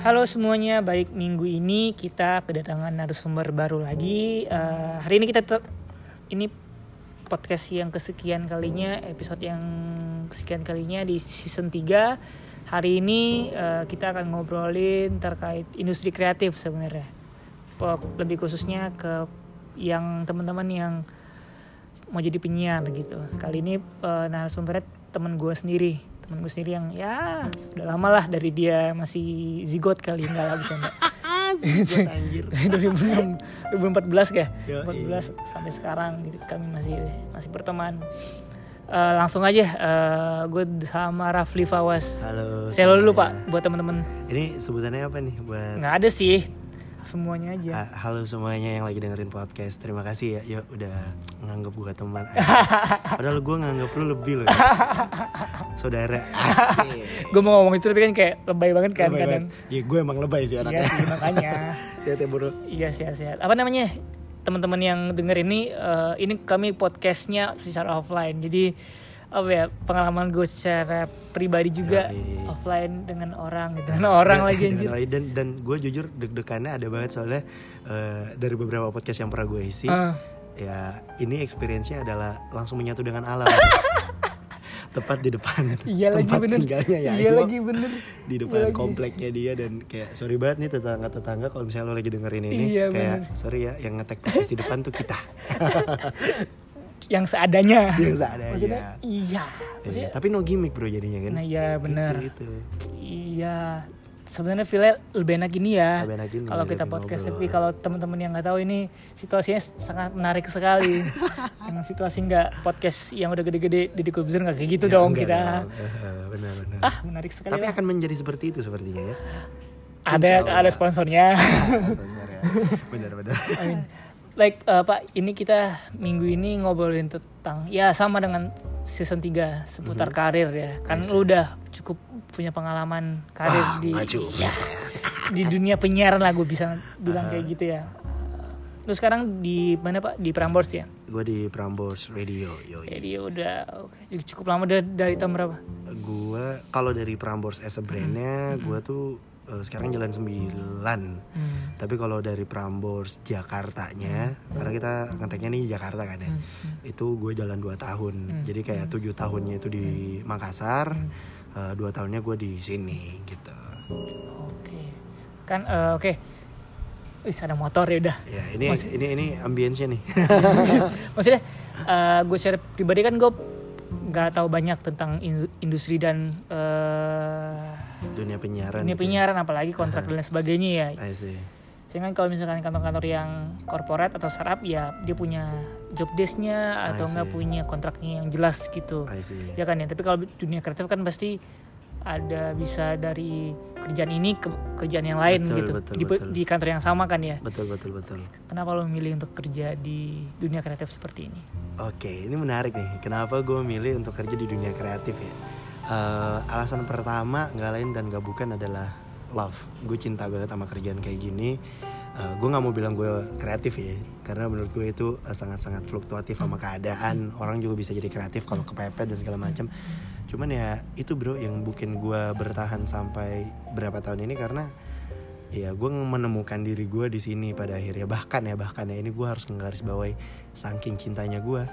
Halo semuanya, baik minggu ini kita kedatangan narasumber baru lagi. Eh, hari ini kita tetap ini podcast yang kesekian kalinya, episode yang kesekian kalinya di season 3. Hari ini eh, kita akan ngobrolin terkait industri kreatif sebenarnya. Lebih khususnya ke yang teman-teman yang mau jadi penyiar gitu. Kali ini eh, narasumbernya temen gue sendiri, temen gue sendiri yang ya udah lama lah dari dia masih zigot kali nggak lah bercanda. Buat anjir. 2006, 2014 kah? Yoi. 14 sampai sekarang gitu kami masih masih berteman. Eh, langsung aja eh, gue sama Rafli Fawas. Halo. Saya dulu. Pak buat temen-temen. Ini sebutannya apa nih buat Nggak ada sih semuanya aja. Ha- Halo semuanya yang lagi dengerin podcast. Terima kasih ya, yuk udah nganggap gue teman. Padahal gue nganggap lu lebih loh. ya. Saudara asik. Gue mau ngomong itu tapi kan kayak lebay banget kan Lebay kadang. banget. Ya gue emang lebay sih Iya anaknya. sih makanya. Sehat ya bro. Iya sehat-sehat. Apa namanya? Teman-teman yang denger ini, eh, ini kami podcastnya secara offline. Jadi apa ya pengalaman gue secara pribadi juga Yoi. offline dengan orang gitu. Dengan orang Dan- lagi dan- anjir. Dan, dan gue jujur deg-degannya ada banget soalnya eh, dari beberapa podcast yang pernah gue isi. Ah. Ya ini experience-nya adalah langsung menyatu dengan alam. Tepat di depan Iya lagi tempat bener. tinggalnya ya. Iya Ayo. lagi bener. di Iya depan lagi. kompleknya dia dan kayak sorry banget nih tetangga-tetangga kalau misalnya lo lagi dengerin ini Iya, kayak bener. sorry ya yang ngetek podcast di depan tuh kita Yang seadanya. yang seadanya Maksudnya iya. Iya, Maksudnya, tapi no gimmick bro jadinya kan nah iya bener. itu, itu. Iya. Sebenarnya feelnya lebih enak gini ya. Kalau kita lebih podcast ngobrol. tapi kalau teman-teman yang nggak tahu ini situasinya sangat menarik sekali. yang situasi nggak podcast yang udah gede-gede di Corbuzier nggak kayak gitu Ya, dong kita. dong. Eh, benar-benar Ah menarik sekali. tapi lah. akan menjadi seperti itu sepertinya ya ada Allah. ada sponsornya. Sponsor ya. benar-benar Amin. Like eh, Pak, ini kita minggu ini ngobrolin tentang ya sama dengan season 3 seputar Mhm. karir ya. Kan lu udah cukup punya pengalaman karir Wah, di maju ya, di dunia penyiaran lah gue bisa bilang Ah. kayak gitu ya. Lu sekarang di mana Pak? Di Prambors ya? gue di Prambors Radio yoi. Jadi udah oke. Jadi cukup lama dari, dari tahun berapa? gue kalau dari Prambors as a brandnya Hmm. gue tuh eh, sekarang jalan 9 Hmm. Tapi kalau dari Prambors Jakartanya, karena kita ngeteknya nih Jakarta kan ya, Hmm. itu gue jalan 2 tahun. Jadi kayak tujuh tahunnya itu di Makassar, eh, dua tahunnya gue di sini gitu. Oke. Kan eh, oke. Wih, ada motor ya udah. Ya ini ini ini ambience nih. maksudnya eh, gue secara pribadi kan gue nggak tahu banyak tentang in- industri dan eh Dunia penyiaran. ini gitu ya. penyiaran apalagi kontrak dan sebagainya ya. I see. Sehingga kalau misalkan kantor-kantor yang corporate atau startup ya dia punya job desk-nya atau see. punya kontraknya yang jelas gitu. Ya kan ya, tapi kalau dunia kreatif kan pasti ada bisa dari kerjaan ini ke kerjaan yang lain Betul, gitu. betul, di, betul. di kantor yang sama kan ya. Betul betul betul. Kenapa lo memilih untuk kerja di dunia kreatif seperti ini? Oke, ini menarik nih. Kenapa gue milih untuk kerja di dunia kreatif ya? Eh, alasan pertama nggak lain dan nggak bukan adalah love. Gue cinta banget sama kerjaan kayak gini. Eh, gue nggak mau bilang gue kreatif ya, karena menurut gue itu eh, sangat-sangat fluktuatif sama keadaan. Orang juga bisa jadi kreatif kalau kepepet dan segala macam. Cuman ya itu bro yang bikin gue bertahan sampai berapa tahun ini karena ya gue menemukan diri gue di sini pada akhirnya bahkan ya bahkan ya ini gue harus menggaris bawahi saking cintanya gue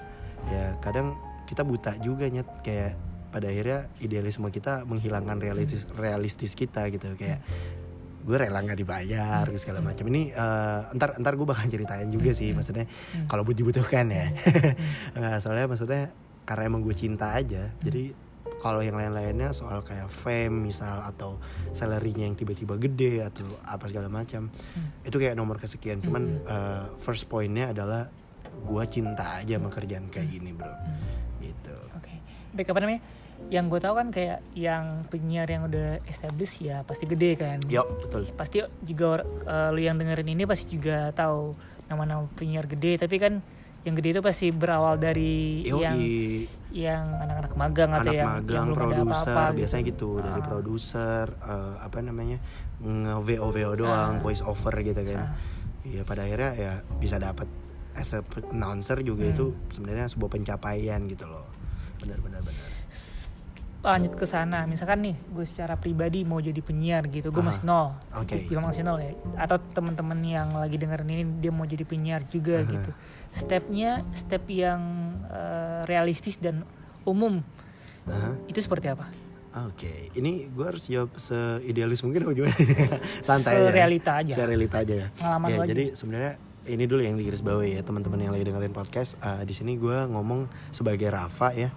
ya kadang kita buta juga nyet kayak pada akhirnya idealisme kita menghilangkan realistis realistis kita gitu. Kayak gue rela nggak dibayar segala macam. Ini eh, entar entar gue bakal ceritain juga sih maksudnya kalau buat dibutuhkan ya. Nggak, soalnya maksudnya karena emang gue cinta aja jadi kalau yang lain-lainnya soal kayak fame misal atau salary-nya yang tiba-tiba gede atau apa segala macam itu kayak nomor kesekian. Cuman eh, first pointnya adalah gua cinta aja sama kerjaan kayak gini bro. Gitu. Oke. Baik apa namanya? Yang gue tahu kan kayak yang penyiar yang udah established ya pasti gede kan. yuk betul Pasti juga uh, lu yang dengerin ini pasti juga tahu nama-nama penyiar gede. Tapi kan yang gede itu pasti berawal dari Yoi, yang yang anak-anak magang atau anak yang magang yang produser apa-apa gitu. biasanya gitu dari Ah. produser eh, apa namanya nge VO VO doang Ah. voice over gitu kan Iya pada akhirnya ya bisa dapat as a announcer juga Hmm. itu sebenarnya sebuah pencapaian gitu loh benar benar benar lanjut ke sana misalkan nih gue secara pribadi mau jadi penyiar gitu gue Ah, masih nol oke. bilang masih nol ya atau teman-teman yang lagi dengerin ini dia mau jadi penyiar juga Aha. gitu stepnya step yang eh, realistis dan umum Aha. itu seperti apa Oke, ini gue harus jawab seidealis mungkin apa gimana? Santai aja. Serealita aja. Serealita aja ya. Ya, jadi sebenarnya ini dulu yang digaris bawahi ya teman-teman yang lagi dengerin podcast. Eh, di sini gue ngomong sebagai Rafa ya,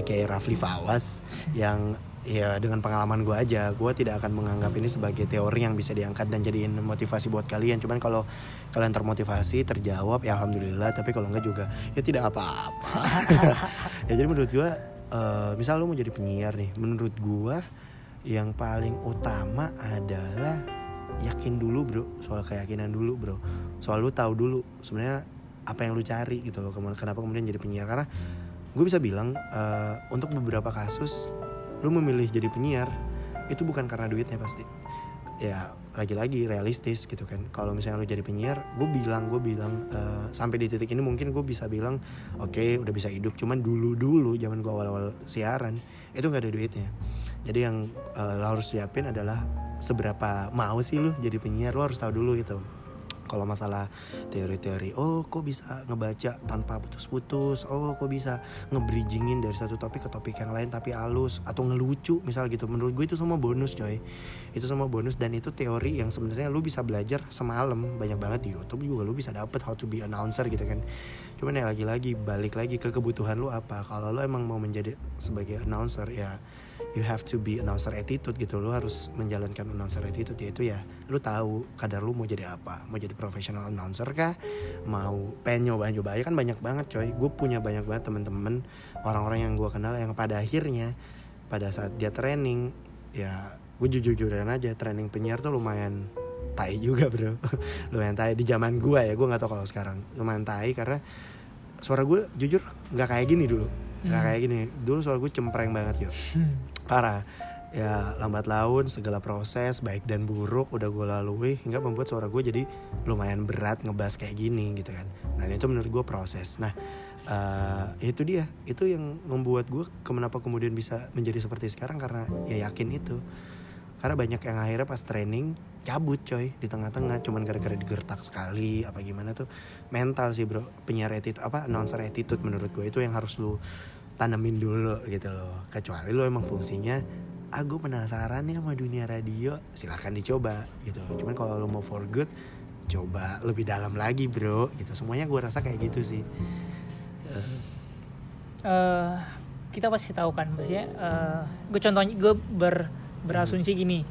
kayak Rafli Fawas yang ya dengan pengalaman gue aja, gue tidak akan menganggap ini sebagai teori yang bisa diangkat dan jadiin motivasi buat kalian. Cuman kalau kalian termotivasi, terjawab, ya alhamdulillah. Tapi kalau enggak juga, ya tidak apa-apa. ya jadi menurut gue, eh, misal lu mau jadi penyiar nih, menurut gue yang paling utama adalah yakin dulu bro soal keyakinan dulu bro soal lu tahu dulu sebenarnya apa yang lu cari gitu loh kenapa kemudian jadi penyiar karena gue bisa bilang eh, untuk beberapa kasus lu memilih jadi penyiar itu bukan karena duitnya pasti. Ya lagi-lagi realistis gitu kan. Kalau misalnya lu jadi penyiar gue bilang gue bilang eh, sampai di titik ini mungkin gue bisa bilang oke udah bisa hidup. Cuman dulu dulu zaman gue awal-awal siaran itu nggak ada duitnya. Jadi yang eh, lo harus siapin adalah seberapa mau sih lu jadi penyiar lo harus tahu dulu itu kalau masalah teori-teori oh kok bisa ngebaca tanpa putus-putus? Oh kok bisa ngebridgingin dari satu topik ke topik yang lain tapi halus atau ngelucu misal gitu. Menurut gue itu semua bonus coy itu semua bonus dan itu teori yang sebenarnya lu bisa belajar semalam. Banyak banget di YouTube juga lu bisa dapet how to be announcer gitu kan. Cuman ya lagi-lagi balik lagi ke kebutuhan lu apa. Kalau lu emang mau menjadi sebagai announcer ya you have to be announcer attitude gitu. Lu harus menjalankan announcer attitude yaitu ya lu tahu kadar lu mau jadi apa. Mau jadi professional announcer kah? Mau pengen nyoba nyoba aja? Kan banyak banget coy. Gue punya banyak banget temen-temen orang-orang yang gue kenal yang pada akhirnya pada saat dia training ya gue jujur-jujuran aja training penyiar tuh lumayan tai juga bro. Lumayan tai di zaman gue ya gue nggak tahu kalau sekarang. Lumayan tai karena suara gue jujur nggak kayak gini dulu. Nggak Hmm. kayak gini. Dulu suara gue cempreng banget yo parah. Ya lambat laun segala proses baik dan buruk udah gue lalui hingga membuat suara gue jadi lumayan berat ngebahas kayak gini gitu kan. Nah itu menurut gue proses. Nah eh, itu dia. Itu yang membuat gue kenapa kemudian bisa menjadi seperti sekarang karena ya yakin itu karena banyak yang akhirnya pas training cabut coy di tengah-tengah. Cuman gara-gara digertak sekali apa gimana tuh. Mental sih bro. Penyiar attitude apa announcer attitude menurut gue itu yang harus lu tanemin dulu gitu loh. Kecuali lu emang fungsinya ah gue penasaran nih sama dunia radio silahkan dicoba gitu. Cuman kalau lu mau for good coba lebih dalam lagi bro. Gitu. Semuanya gue rasa kayak gitu sih. Eh kita pasti tahu kan maksudnya eh gue contohnya gue ber berasumsi gini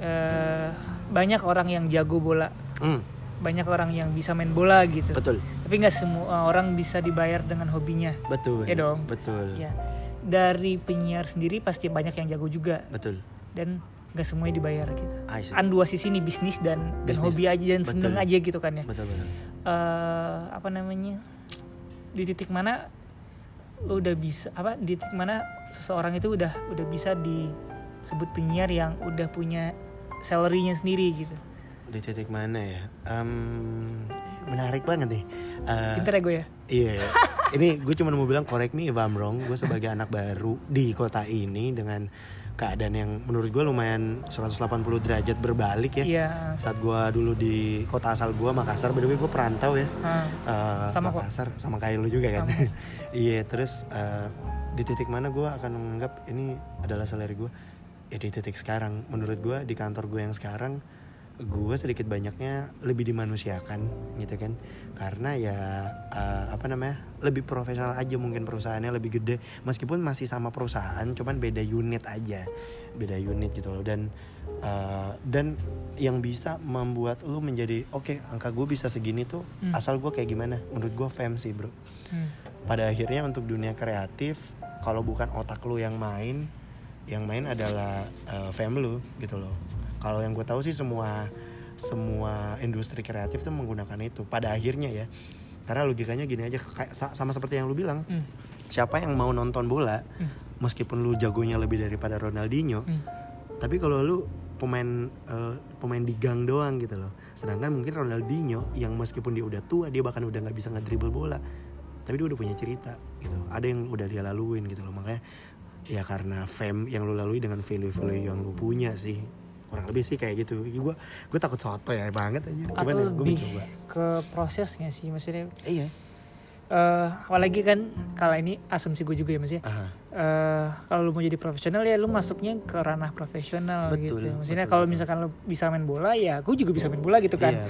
eh banyak orang yang jago bola. Hmm, banyak orang yang bisa main bola gitu. Betul. Tapi nggak semua orang bisa dibayar dengan hobinya. Betul. Ya dong. betul. Ya. Dari penyiar sendiri pasti banyak yang jago juga. Betul. Dan nggak semuanya dibayar gitu. Kan dua sisi nih bisnis dan dan hobi aja dan Betul. seneng aja gitu kan ya. Betul betul. Eh apa namanya? Di titik mana lo udah bisa apa di titik mana seseorang itu udah udah bisa disebut penyiar yang udah punya salary-nya sendiri gitu di titik mana ya Em, menarik banget nih pinter ya gue ya Iya, ini gue cuma mau bilang correct me if I'm wrong. Gue sebagai anak baru di kota ini dengan keadaan yang menurut gue lumayan 180 derajat berbalik ya. iya Saat gue dulu di kota asal gue Makassar, by the way gue perantau ya. Ah, Eh, Sama kok. Makassar sama kayak lu juga kan. Iya, terus eh, di titik mana gue akan menganggap ini adalah salary gue? Ya di titik sekarang. Menurut gue di kantor gue yang sekarang gue sedikit banyaknya lebih dimanusiakan gitu kan karena ya eh, apa namanya lebih profesional aja mungkin perusahaannya lebih gede meskipun masih sama perusahaan cuman beda unit aja beda unit gitu loh dan eh, dan yang bisa membuat lu menjadi oke angka gue bisa segini tuh Hmm. asal gue kayak gimana menurut gue fam sih bro hmm. pada akhirnya untuk dunia kreatif kalau bukan otak lu yang main yang main adalah uh, fam lu gitu loh kalau yang gue tahu sih semua semua industri kreatif tuh menggunakan itu pada akhirnya ya karena logikanya gini aja kayak sa- sama seperti yang lu bilang Hmm. siapa yang mau nonton bola Hmm. meskipun lu jagonya lebih daripada Ronaldinho Hmm. tapi kalau lu pemain eh, pemain di gang doang gitu loh sedangkan mungkin Ronaldinho yang meskipun dia udah tua dia bahkan udah nggak bisa ngedribble bola tapi dia udah punya cerita gitu ada yang udah dia laluin gitu loh makanya ya karena fame yang lu lalui dengan value-value yang lu punya sih. Kurang lebih sih kayak gitu. Gue gue takut soto ya banget aja cuman ya gue mencoba. ke prosesnya sih maksudnya. Iya. Eh apalagi kan kalau ini asumsi gue juga ya mas ya. Aha. eh kalau lu mau jadi profesional ya lu masuknya ke ranah profesional Betul, gitu. Maksudnya kalau misalkan lu bisa main bola ya gue juga bisa main bola gitu kan. Iya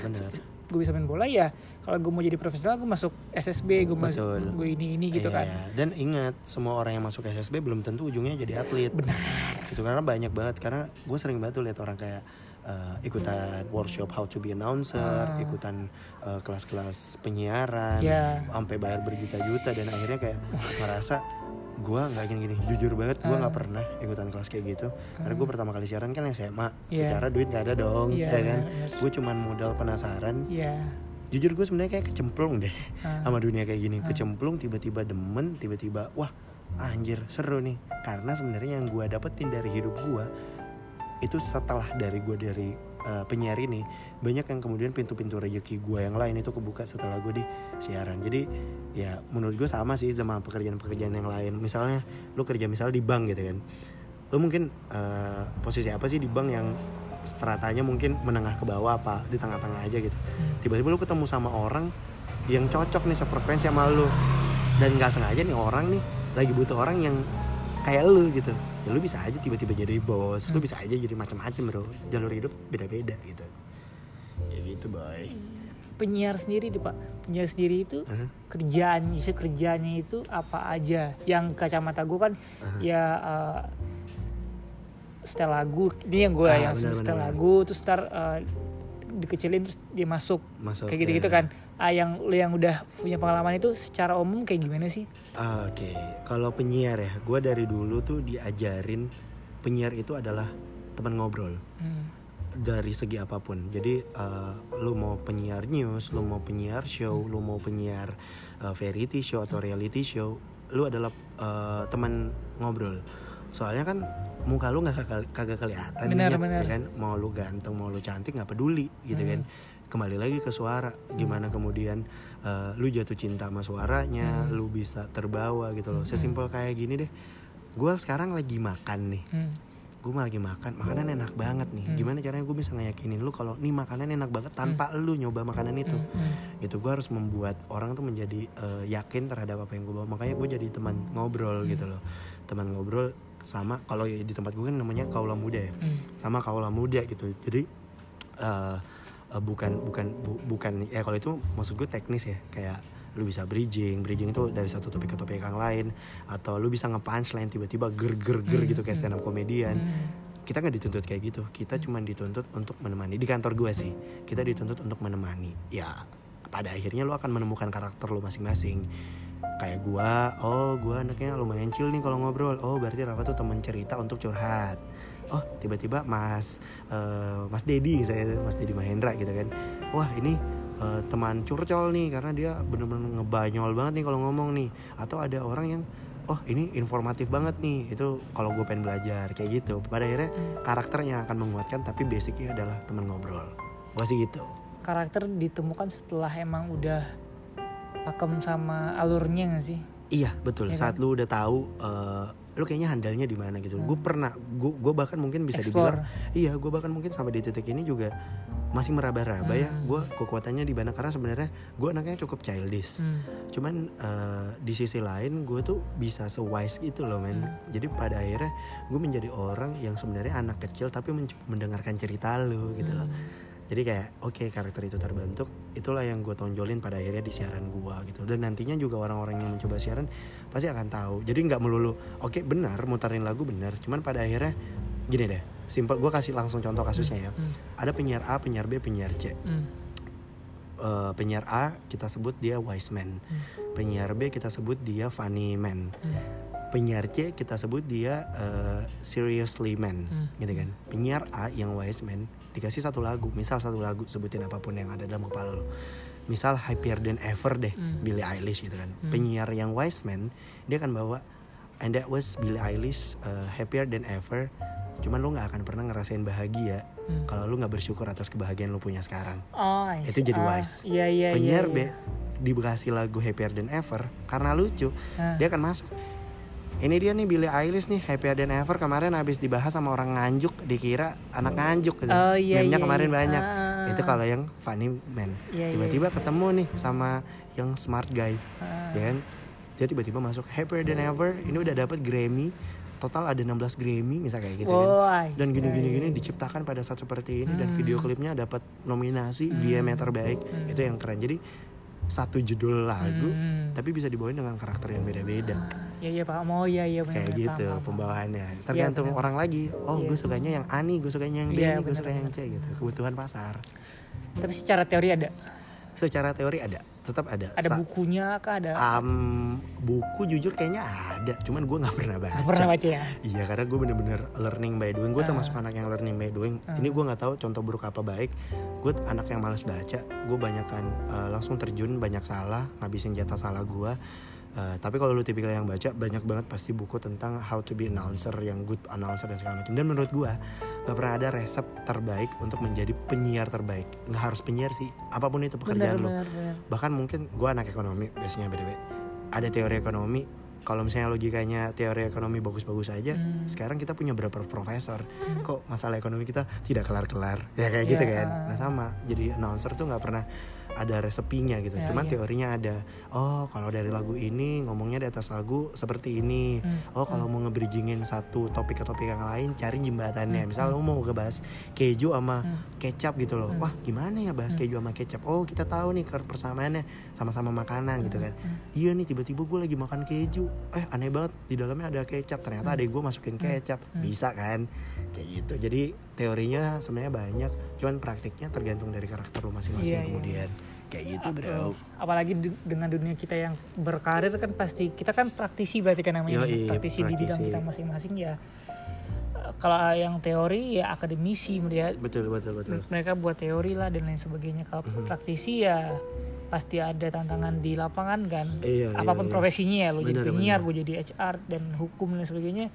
gue bisa main bola ya kalau gue mau jadi profesional gue masuk SSB gue masuk gue ini ini gitu Iya, kan. iya. dan ingat semua orang yang masuk SSB belum tentu ujungnya jadi atlet. Benar. Gitu karena banyak banget karena gue sering banget tuh lihat orang kayak eh, ikutan workshop how to be announcer Ah. ikutan eh, kelas-kelas penyiaran ya sampai bayar berjuta-juta dan akhirnya kayak ngerasa gue nggak gini-gini. Jujur banget gue nggak Ah. pernah ikutan kelas kayak gitu. Karena gue pertama kali siaran kan yang SMA Iya. secara duit nggak ada dong Iya, ya kan? gue cuman modal penasaran. Ya jujur gue sebenarnya kayak kecemplung deh. Ah. sama dunia kayak gini kecemplung tiba-tiba demen tiba-tiba wah anjir seru nih. Karena sebenarnya yang gue dapetin dari hidup gue itu setelah dari gue dari uh, penyiar ini banyak yang kemudian pintu-pintu rezeki gue yang lain itu kebuka setelah gue di siaran. Jadi ya menurut gue sama sih sama pekerjaan-pekerjaan yang lain. Misalnya lu kerja misalnya di bank gitu kan. Lu mungkin uh, posisi apa sih di bank yang stratanya mungkin menengah ke bawah apa di tengah-tengah aja gitu. Tiba-tiba lu ketemu sama orang yang cocok nih sefrekuensi sama lu. Dan nggak sengaja nih orang nih lagi butuh orang yang kayak lu gitu. Ya lu bisa aja tiba-tiba jadi bos lu bisa aja jadi macam-macam bro. Jalur hidup beda-beda gitu. Ya gitu boy. Penyiar sendiri deh pak. Penyiar sendiri itu Hah? kerjaan isi kerjanya itu apa aja? Yang kacamata gue kan ya eh, setel lagu ini yang gue Ah, yang benar, setel lagu terus ntar eh, dikecilin terus dia masuk masuk kayak gitu-gitu ya. kan ah yang lu yang udah punya pengalaman itu secara umum kayak gimana sih Ah, Oke, kalau penyiar ya, gue dari dulu tuh diajarin penyiar itu adalah teman ngobrol hmm. dari segi apa pun. Jadi eh, lu mau penyiar news, lu mau penyiar show, lu mau penyiar eh, variety show atau reality show, lu adalah eh, teman ngobrol. Soalnya kan muka lu nggak kagak, kagak kelihatan, Benar, Nyet, benar. ya kan? Mau lu ganteng, mau lu cantik nggak peduli, gitu kan? Kembali lagi ke suara, gimana kemudian eh, lu jatuh cinta sama suaranya, lu bisa terbawa gitu loh. Sesimpel kayak gini deh. Gue sekarang lagi makan nih Hmm. gue lagi makan makanan enak banget nih gimana caranya gue bisa ngeyakinin lu kalau nih makanan enak banget tanpa lu nyoba makanan itu Hmm. gitu gue harus membuat orang tuh menjadi eh, yakin terhadap apa yang gue bawa makanya gue jadi teman ngobrol gitu loh teman ngobrol sama kalau di tempat gue kan namanya kaula muda ya. Hmm. sama kaula muda gitu. Jadi eh, eh, bukan bukan bu- bukan ya kalau itu maksud gue teknis ya. Kayak lu bisa bridging bridging itu dari satu topik ke topik yang lain atau lu bisa nge-punchline tiba-tiba ger ger ger gitu kayak stand up komedian kita nggak dituntut kayak gitu. Kita cuma dituntut untuk menemani. Di kantor gue sih kita dituntut untuk menemani. Ya pada akhirnya lu akan menemukan karakter lu masing-masing kayak gua oh gua anaknya lumayan chill nih kalau ngobrol. Oh berarti Rafa tuh temen cerita untuk curhat. Oh tiba-tiba Mas eh, Mas Dedi saya Mas Dedi Mahendra gitu kan. Wah ini eh, teman curcol nih karena dia bener-bener ngebanyol banget nih kalau ngomong nih. Atau ada orang yang oh ini informatif banget nih. Itu kalau gue pengen belajar kayak gitu. Pada akhirnya karakternya akan menguatkan tapi basicnya adalah teman ngobrol. Gue sih gitu. Karakter ditemukan setelah emang udah pakem sama alurnya gak sih Iya betul. Iya Saat lu udah tahu, eh, lu kayaknya handalnya di mana gitu. Gue pernah, gue gue bahkan mungkin bisa Explore. dibilang, iya gue bahkan mungkin sampai di titik ini juga masih meraba-raba ya. Hmm. Gue kekuatannya di mana karena sebenarnya gue anaknya cukup childish. Hmm. Cuman eh, di sisi lain gue tuh bisa sewise gitu loh men. Jadi pada akhirnya gue menjadi orang yang sebenarnya anak kecil tapi men- mendengarkan cerita lu gitu loh. Jadi kayak oke karakter itu terbentuk, itulah yang gue tonjolin pada akhirnya di siaran gue gitu. Dan nantinya juga orang-orang yang mencoba siaran pasti akan tahu. Jadi nggak melulu oke benar muterin lagu benar, cuman pada akhirnya gini deh, simpel. Gue kasih langsung contoh kasusnya ya. Hmm. Ada penyiar A, penyiar B, penyiar C. Hmm. Eh, penyiar A kita sebut dia wise man, penyiar B kita sebut dia funny man, Hmm. penyiar C kita sebut dia eh, seriously man, Hmm. gitu kan. Penyiar A yang wise man dikasih satu lagu, misal satu lagu sebutin apa pun yang ada dalam kepala lo. Misal happier than ever deh, Hmm. Billie Eilish gitu kan. Hmm. Penyiar yang wise man dia akan bawa and that was Billie Eilish eh, happier than ever. Cuman lu nggak akan pernah ngerasain bahagia Hmm. kalau lu nggak bersyukur atas kebahagiaan lu punya sekarang Oh, itu see. jadi Ah, wise. Iya iya. penyiar iya, B dikasih lagu Happier Than Ever karena lucu Ah. dia akan masuk ini dia nih Billie Eilish nih Happier Than Ever kemarin habis dibahas sama orang nganjuk dikira anak nganjuk gitu. Oh, iya, Meme-nya iya, kemarin iya. banyak Ah. itu kalau yang funny man Iya, iya, tiba-tiba ketemu nih sama yang smart guy Ah. ya kan dia tiba-tiba masuk Happier Than Ever ini udah dapat Grammy total ada 16 Grammy misal kayak gitu kan Woi. dan gini-gini Iya, gini iya. diciptakan pada saat seperti ini dan Hmm. video klipnya dapat nominasi Hmm. VMA terbaik Hmm. itu yang keren jadi satu judul lagu Hmm. tapi bisa dibawain dengan karakter yang beda-beda Iya iya Pak. Oh iya iya benar. kayak gitu paham, pembawaannya tergantung benar. orang lagi oh Iya. gue sukanya yang A nih gue sukanya yang B Iya, nih gue benar, suka yang. C gitu kebutuhan pasar Tapi secara teori ada. secara teori ada tetap ada Ada Sa- bukunya kah ada? Am, buku jujur kayaknya ada cuman gue nggak pernah baca Nggak pernah baca ya? Iya karena gue bener-bener learning by doing Gue Ah. termasuk anak yang learning by doing Ah. Ini gue nggak tahu contoh buruk apa baik Gue anak yang malas baca Gue banyakan eh, langsung terjun banyak salah Ngabisin jatah salah gue Eh, Tapi kalau lu tipikal yang baca Banyak banget pasti buku tentang how to be announcer Yang good announcer dan segala macam. Dan menurut gue Gak pernah ada resep terbaik Untuk menjadi penyiar terbaik. Nggak harus penyiar sih Apa pun itu pekerjaan lu. benar. bahkan mungkin gue anak ekonomi biasanya btw ada teori ekonomi kalau misalnya logikanya teori ekonomi bagus-bagus aja Hmm. sekarang kita punya berapa profesor. Kok masalah ekonomi kita tidak kelar-kelar? Ya kayak gitu Iya. kan? nah sama. Jadi announcer tuh nggak pernah ada resepinya gitu Ya, cuman iya. teorinya ada oh kalau dari lagu ini ngomongnya di atas lagu seperti ini Hmm. oh kalau mau ngebridgingin satu topik ke topik yang lain cari jembatannya Hmm. misal lo mau ngebahas keju sama Hmm. kecap gitu loh Hmm. wah gimana ya bahas Hmm. keju sama kecap oh kita tahu nih persamaannya sama-sama makanan gitu kan Hmm. iya nih tiba-tiba gue lagi makan keju eh aneh banget di dalamnya ada kecap ternyata Hmm. adek gue masukin Hmm. kecap Hmm. bisa kan kayak gitu jadi teorinya sebenarnya banyak cuman praktiknya tergantung dari karakter lu masing-masing Iya, iya. kemudian kayak gitu bro Apalagi dengan dunia kita yang berkarir kan pasti kita kan praktisi berarti kan namanya Yoi, praktisi, di bidang praktisi. kita masing-masing ya. Kalau yang teori ya akademisi dia betul betul betul mereka buat teori lah dan lain sebagainya. Kalau Mhm. praktisi ya pasti ada tantangan di lapangan kan. iya Apa pun iya, iya. profesinya ya, lo jadi penyiar, gue jadi HR dan hukum dan sebagainya.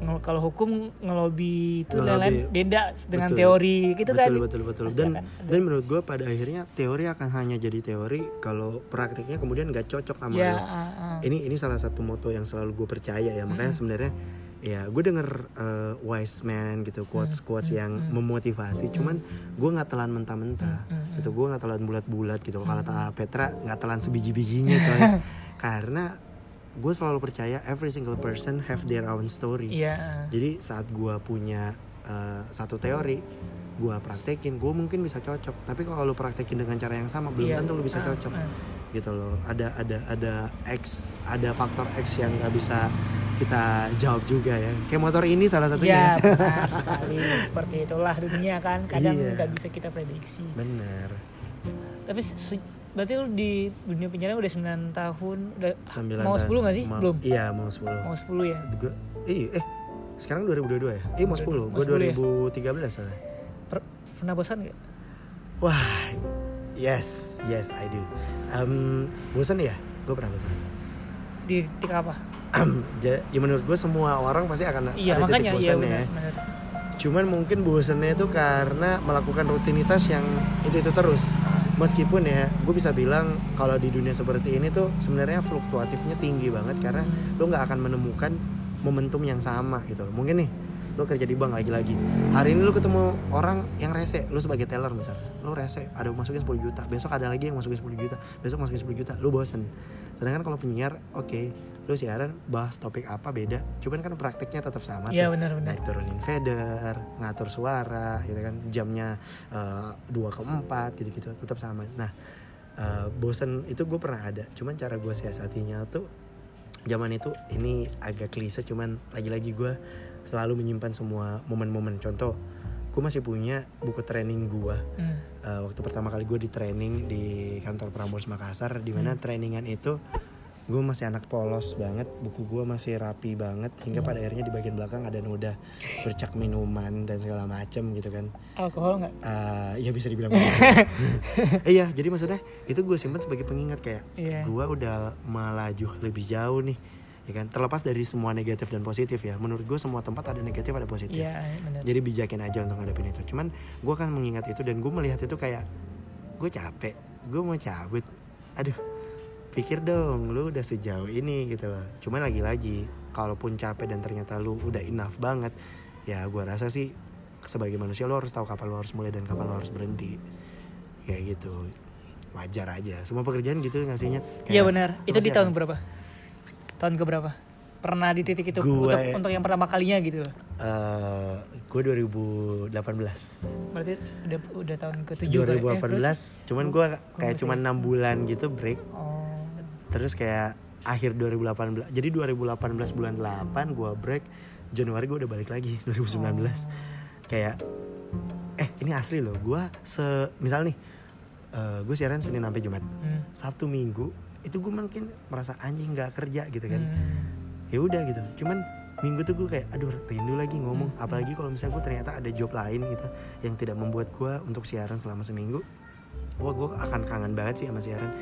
Kalau hukum ngelobi itu Ngelobi. lain beda dengan Betul. teori gitu kan. betul betul betul. Dan dan menurut gue pada akhirnya teori akan hanya jadi teori kalau praktiknya kemudian gak cocok sama ya, lu. ah, ah. ini ini salah satu moto yang selalu gue percaya ya. Makanya sebenarnya ya gue denger uh, wise man gitu quotes quotes yang memotivasi. Cuman gue nggak telan mentah-mentah. Gitu gue nggak telan bulat-bulat gitu. Kalau kata Petra nggak telan sebiji-bijinya coy. Karena gue selalu percaya every single person have their own story Iya. ah. jadi saat gue punya uh, satu teori gue praktekin gue mungkin bisa cocok tapi kalau lu praktekin dengan cara yang sama belum Iya. tentu lu bisa Ah, cocok ah. gitu loh ada ada ada X ada faktor X yang nggak bisa kita jawab juga ya kayak motor ini salah Ya satunya benar sekali seperti itulah dunia kan kadang Iya. nggak bisa kita prediksi. bener Tapi berarti lu di dunia penjara udah 9 tahun udah Sembilan mau tahun. 10 gak sih? Mau- Belum. iya mau 10 Mau 10 ya. Gua- eh, eh sekarang 2022 ya eh mau 10 Mau gue 10 ya? 2013 soalnya Per- pernah bosan gak? wah yes yes I do um, bosan ya gue pernah bosan Di ketika apa? Ja- ya menurut gue semua orang pasti akan Iya ada makanya titik iya bosannya benar ya. Cuman mungkin bosannya itu karena melakukan rutinitas yang itu-itu terus. Meskipun ya, gue bisa bilang kalau di dunia seperti ini tuh sebenarnya fluktuatifnya tinggi banget karena lo nggak akan menemukan momentum yang sama gitu loh. Mungkin nih, lo kerja di bank lagi-lagi. Hari ini lo ketemu orang yang rese, lo sebagai teller misal, lo rese, ada masukin 10 juta, besok ada lagi yang masukin 10 juta, besok masukin 10 juta, lo bosen. Sedangkan kalau penyiar, oke, lo siaran bahas topik apa beda, cuman kan prakteknya tetap sama. Tuh benar benar. naik turunin fader, ngatur suara, gitu kan, jamnya eh, dua ke empat, gitu-gitu, tetap sama. Nah, eh, bosen itu gue pernah ada, cuman cara gue siasatinya tuh zaman itu ini agak klise, cuman lagi-lagi gue selalu menyimpan semua momen-momen. Contoh, gue masih punya buku training gue Hmm. uh, waktu pertama kali gue di training di kantor Prambors Makassar di mana trainingan itu gue masih anak polos banget buku gue masih rapi banget hingga pada akhirnya di bagian belakang ada noda bercak minuman dan segala macem gitu kan Alkohol nggak? uh, ya bisa dibilang begitu. iya jadi maksudnya itu gue simpan sebagai pengingat kayak Iya. gue udah melaju lebih jauh nih ya kan terlepas dari semua negatif dan positif ya menurut gue semua tempat ada negatif ada positif Iya benar. jadi bijakin aja untuk ngadepin itu cuman gue kan mengingat itu dan gue melihat itu kayak gue capek gue mau cabut aduh pikir dong lu udah sejauh ini gitu loh cuman lagi-lagi kalaupun capek dan ternyata lu udah enough banget ya gue rasa sih sebagai manusia lu harus tahu kapan lu harus mulai dan kapan lu harus berhenti kayak gitu wajar aja semua pekerjaan gitu ngasihnya Iya benar. Itu di tahun berapa? Tahun ke berapa? Pernah di titik itu Gue- untuk untuk yang pertama kalinya gitu. eh gue 2018 Berarti udah udah tahun ke-7 kali. Eh, 2018 terus? cuman gue kayak cuman enam bulan gitu break Oh. Terus kayak akhir 2018 jadi 2018 bulan 8 gue break Januari gue udah balik lagi 2019 kayak eh ini asli loh gue se misal nih gue siaran Senin sampai Jumat Hmm. Sabtu Minggu itu gue mungkin merasa anjing nggak kerja gitu kan Hmm. ya udah gitu cuman minggu tuh gue kayak aduh rindu lagi ngomong Hmm. apalagi kalau misalnya gue ternyata ada job lain gitu yang tidak membuat gue untuk siaran selama seminggu wah gue akan kangen banget sih sama siaran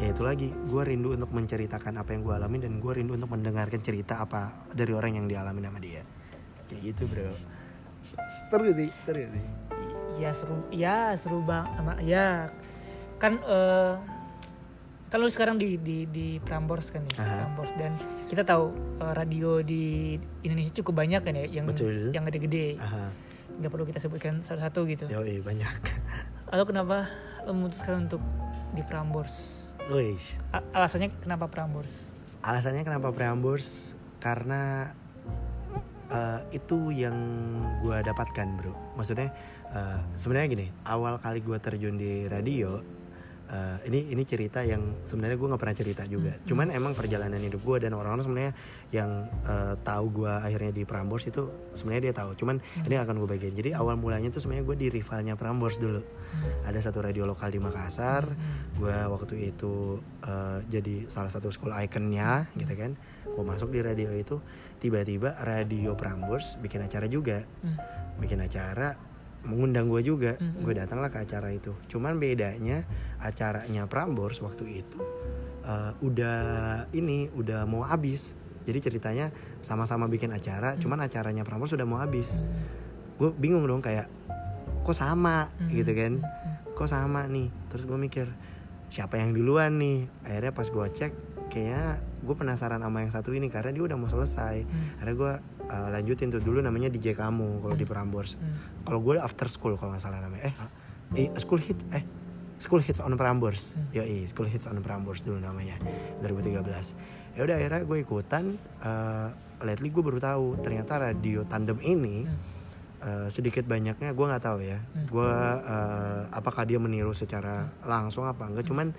ya itu lagi. Gue rindu untuk menceritakan apa yang gue alami dan gue rindu untuk mendengarkan cerita apa dari orang yang dialami sama dia. Kayak gitu bro. Seru sih seru sih. Ya seru, ya seru bang, sama ya kan eh kan lu sekarang di di di Prambors kan ya, Aha. Prambors. Dan kita tahu eh, radio di Indonesia cukup banyak kan ya yang Betul. yang gede-gede, nggak perlu kita sebutkan satu-satu gitu. yoi banyak. Lalu kenapa lu memutuskan untuk di Prambors? Wih, A- alasannya kenapa Prambors? alasannya kenapa Prambors? Karena eh, itu yang gue dapatkan bro. Maksudnya eh, sebenarnya gini awal kali gue terjun di radio eh, ini ini cerita yang sebenarnya gue nggak pernah cerita juga. Cuman emang perjalanan hidup gue dan orang-orang sebenarnya yang eh, tahu gue akhirnya di Prambors itu sebenarnya dia tahu. Cuman ini akan gue bagian. Jadi awal mulanya tuh sebenarnya gue di rivalnya Prambors dulu. Ada satu radio lokal di Makassar. Gue waktu itu eh, jadi salah satu school iconnya gitu kan. Gue masuk di radio itu tiba-tiba radio Prambors bikin acara juga. Hmm. bikin acara mengundang gue juga. Hmm. gue datanglah ke acara itu. Cuman bedanya acaranya Prambors waktu itu eh, udah ini udah mau habis. Jadi ceritanya sama-sama bikin acara cuman acaranya Prambors udah mau habis. Gue bingung dong kayak kok sama? Hmm. gitu kan. Kok sama nih? Terus gue mikir siapa yang duluan nih? Akhirnya pas gue cek kayaknya gue penasaran sama yang satu ini karena dia udah mau selesai. Hmm. akhirnya gue uh, lanjutin tuh dulu namanya DJ kamu kalau di Prambors Hmm. kalau gue after school kalau nggak salah namanya eh, eh school hit eh school hits on Prambors Hmm. yo school hits on Prambors dulu namanya 2013 ya udah akhirnya gue ikutan uh, lately gue baru tahu ternyata radio tandem ini Hmm. uh, sedikit banyaknya gue nggak tahu ya Hmm. gue uh, apakah dia meniru secara langsung apa enggak cuman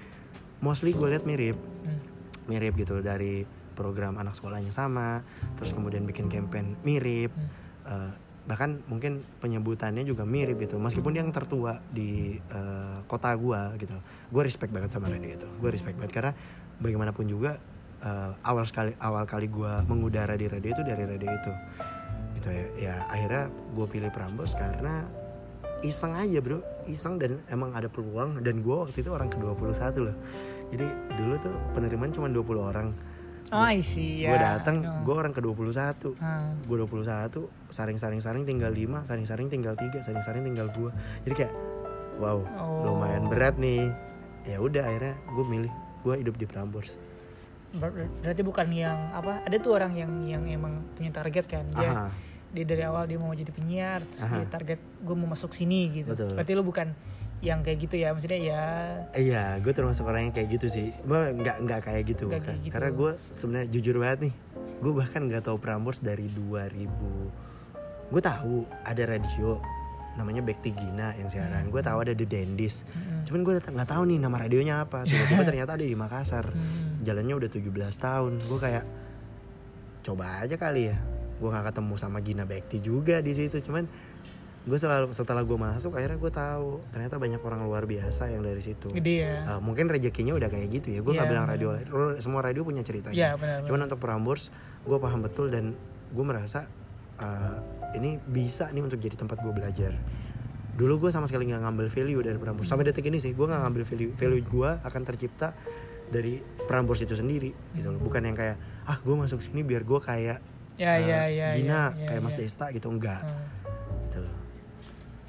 mostly gue lihat mirip Hmm. mirip gitu dari program anak sekolahnya sama terus kemudian bikin campaign mirip Hmm. Eh, bahkan mungkin penyebutannya juga mirip gitu. Meskipun dia yang tertua di eh, kota gua gitu. Gue respect banget sama radio itu. Gue respect banget karena bagaimanapun juga eh, awal sekali awal kali gua mengudara di radio itu dari radio itu. Gitu ya. Ya akhirnya gue pilih Prambos karena iseng aja bro. Iseng dan emang ada peluang. Dan gue waktu itu orang ke 21 loh. Jadi dulu tuh penerimaan cuma 20 orang Oh, I see. gue ya. datang Oh. gue orang ke 21 Ah. gue 21 saring-saring-saring tinggal 5 saring-saring tinggal 3 saring-saring tinggal 2 jadi kayak wow Oh. lumayan berat nih ya udah akhirnya gue milih gue hidup di Prambors Ber- ber- berarti bukan yang apa ada tuh orang yang yang emang punya target kan dia Aha, dia dari awal dia mau jadi penyiar terus Aha. dia target gue mau masuk sini gitu Betul. berarti lu bukan yang kayak gitu ya maksudnya ya. Iya gue termasuk orang yang kayak gitu sih. Gue nggak nggak kayak gitu, kan. kayak gitu. karena gue sebenarnya jujur banget nih gue bahkan nggak tahu Prambors dari 2000 gue tahu ada radio namanya Bekti Gina yang siaran. Gue tahu ada The Dendis mm, cuman gue nggak tahu nih nama radionya apa. Tiba-tiba ternyata ada di Makassar. Mm, jalannya udah 17 tahun. Gue kayak coba aja kali ya. Gue nggak ketemu sama Gina Bekti juga di situ. Cuman gue selalu setelah gue masuk akhirnya gue tahu ternyata banyak orang luar biasa yang dari situ. Gede ya? Uh, mungkin rezekinya udah kayak gitu ya. Gue nggak Iya, bilang radio semua radio punya ceritanya. Ya benar cuman untuk Prambors gue paham betul dan gue merasa uh, ini bisa nih untuk jadi tempat gue belajar. Dulu gue sama sekali nggak ngambil value dari Prambors sampai detik ini sih gue nggak ngambil value value gue akan tercipta dari Prambors itu sendiri gitu loh. Bukan yang kayak ah gue masuk sini biar gue kayak ya uh, ya ya Gina ya, ya, kayak Mas ya. Desta gitu. Enggak Hmm.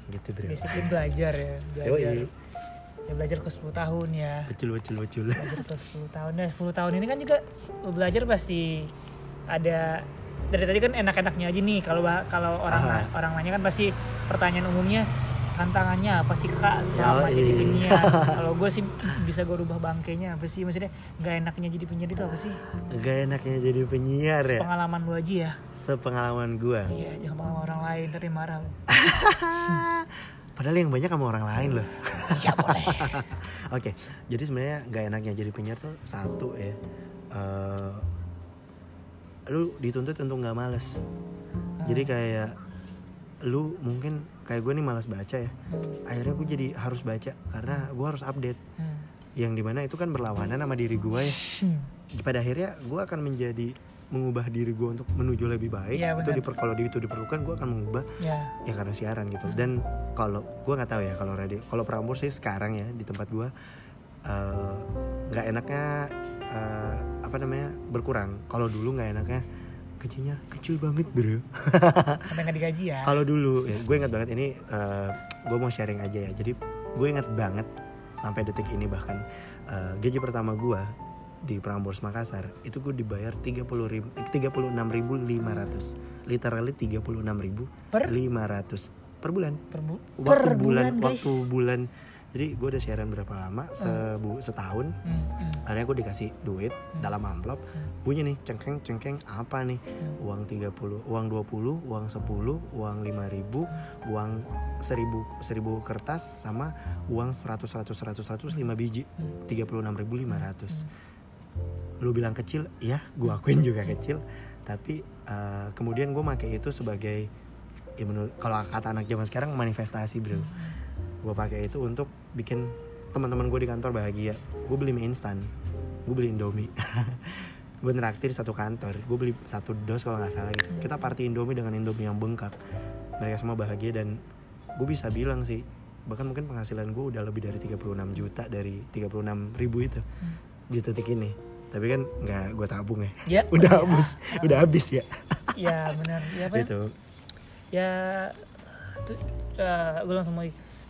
Gitu bro basically belajar ya belajar Yoi. ya belajar ke 10 tahun ya Betul betul betul. belajar ke 10 tahun ya 10 tahun ini kan juga belajar pasti ada dari tadi kan enak-enaknya aja nih kalau kalau orang Ah. orang nanya kan pasti pertanyaan umumnya tantangannya apa sih kak selama Yoi. jadi penyiar kalau gue sih bisa gue rubah bangkainya apa sih maksudnya nggak enaknya jadi penyiar itu apa sih Gak enaknya jadi penyiar ya. pengalaman lu aja ya Sepengalaman gua. iya jangan pengalaman orang lain ntar dia marah. Padahal yang banyak sama orang lain loh. iya boleh Oke, jadi sebenarnya gak enaknya jadi penyiar tuh satu ya. eh, lu dituntut untuk nggak males. Jadi kayak lu mungkin kayak gue nih malas baca ya. Akhirnya gue jadi harus baca karena gue harus update. Hmm. Yang di mana itu kan berlawanan sama diri gue ya. Hmm. Pada akhirnya gue akan menjadi mengubah diri gue untuk menuju lebih baik. Iya, itu diper, kalau itu diperlukan gue akan mengubah ya ya karena siaran gitu dan kalau gue nggak tahu ya kalau radio kalau Prambors sih sekarang ya di tempat gue eh, nggak enaknya eh, apa namanya berkurang kalau dulu nggak enaknya gajinya kecil banget bro. Sampai nggak digaji ya? Kalau dulu ya, gue ingat banget ini gue mau sharing aja ya. Jadi gue ingat banget sampai detik ini bahkan eh, gaji pertama gue di Prambors Makassar itu gue dibayar 30 ribu, 36.500 literally 36.500 per? 500 per bulan. Per, bu- waktu per bulan, guys. waktu bulan. Jadi gue udah siaran berapa lama? Sebu setahun. Hmm, hmm, akhirnya gue dikasih duit dalam amplop bunyi nih cengkeng cengkeng apa nih? Hmm. uang 30 uang 20 uang 10 uang 5000 uang 1000 1000 kertas sama uang 100 100 100 100 5 biji. Hmm. 36.500 lu bilang kecil ya gue akuin juga kecil. Tapi eh, kemudian gue pakai itu sebagai ya kalau kata anak zaman sekarang manifestasi bro. Gue pakai itu untuk bikin teman-teman gue di kantor bahagia. Gue beli mie instan. Gue beli indomie gue neraktir satu kantor gue beli satu dos kalau nggak salah gitu. Kita party indomie dengan indomie yang bengkak. Mereka semua bahagia dan gue bisa bilang sih bahkan mungkin penghasilan gue udah lebih dari 36 juta dari 36 ribu itu di titik ini. Tapi kan nggak gue tabung ya. Ya. Udah ya. habis udah habis ya. Ya benar. Ya apa? Ya? gitu. Ya tu- eh, gue langsung mau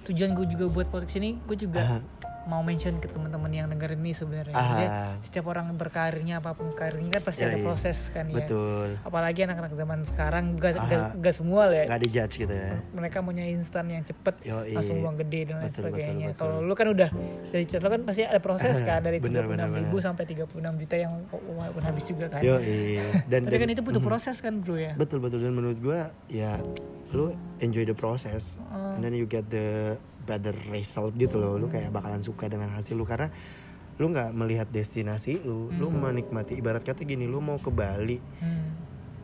tujuan gue juga buat podcast ini gue juga Ah. Mau mention ke teman-teman yang dengerin ini sebenarnya. Ah. Setiap orang berkarirnya apa pun karirnya kan pasti ada Yoi. proses kan ya. Betul. Apalagi anak-anak zaman sekarang gak, Ah. gak, semua lah ya. Nggak dijudge gitu ya. Mereka maunya instan yang cepet Yoi. langsung uang gede dan lain Betul, sebagainya. kalau lu kan udah dari cerita lu kan pasti ada proses kan dari Benar, 36 benar, ribu benar. sampai 36 juta yang walaupun habis juga kan. Yo, dan, tapi dan kan itu butuh proses kan bro ya? Betul betul. Dan menurut gue ya lu enjoy the process. Ah. and then you get the better result gitu loh. Lu kayak bakalan suka dengan hasil lu. Karena lu nggak melihat destinasi lu lu menikmati. Ibarat kata gini lu mau ke Bali Hmm.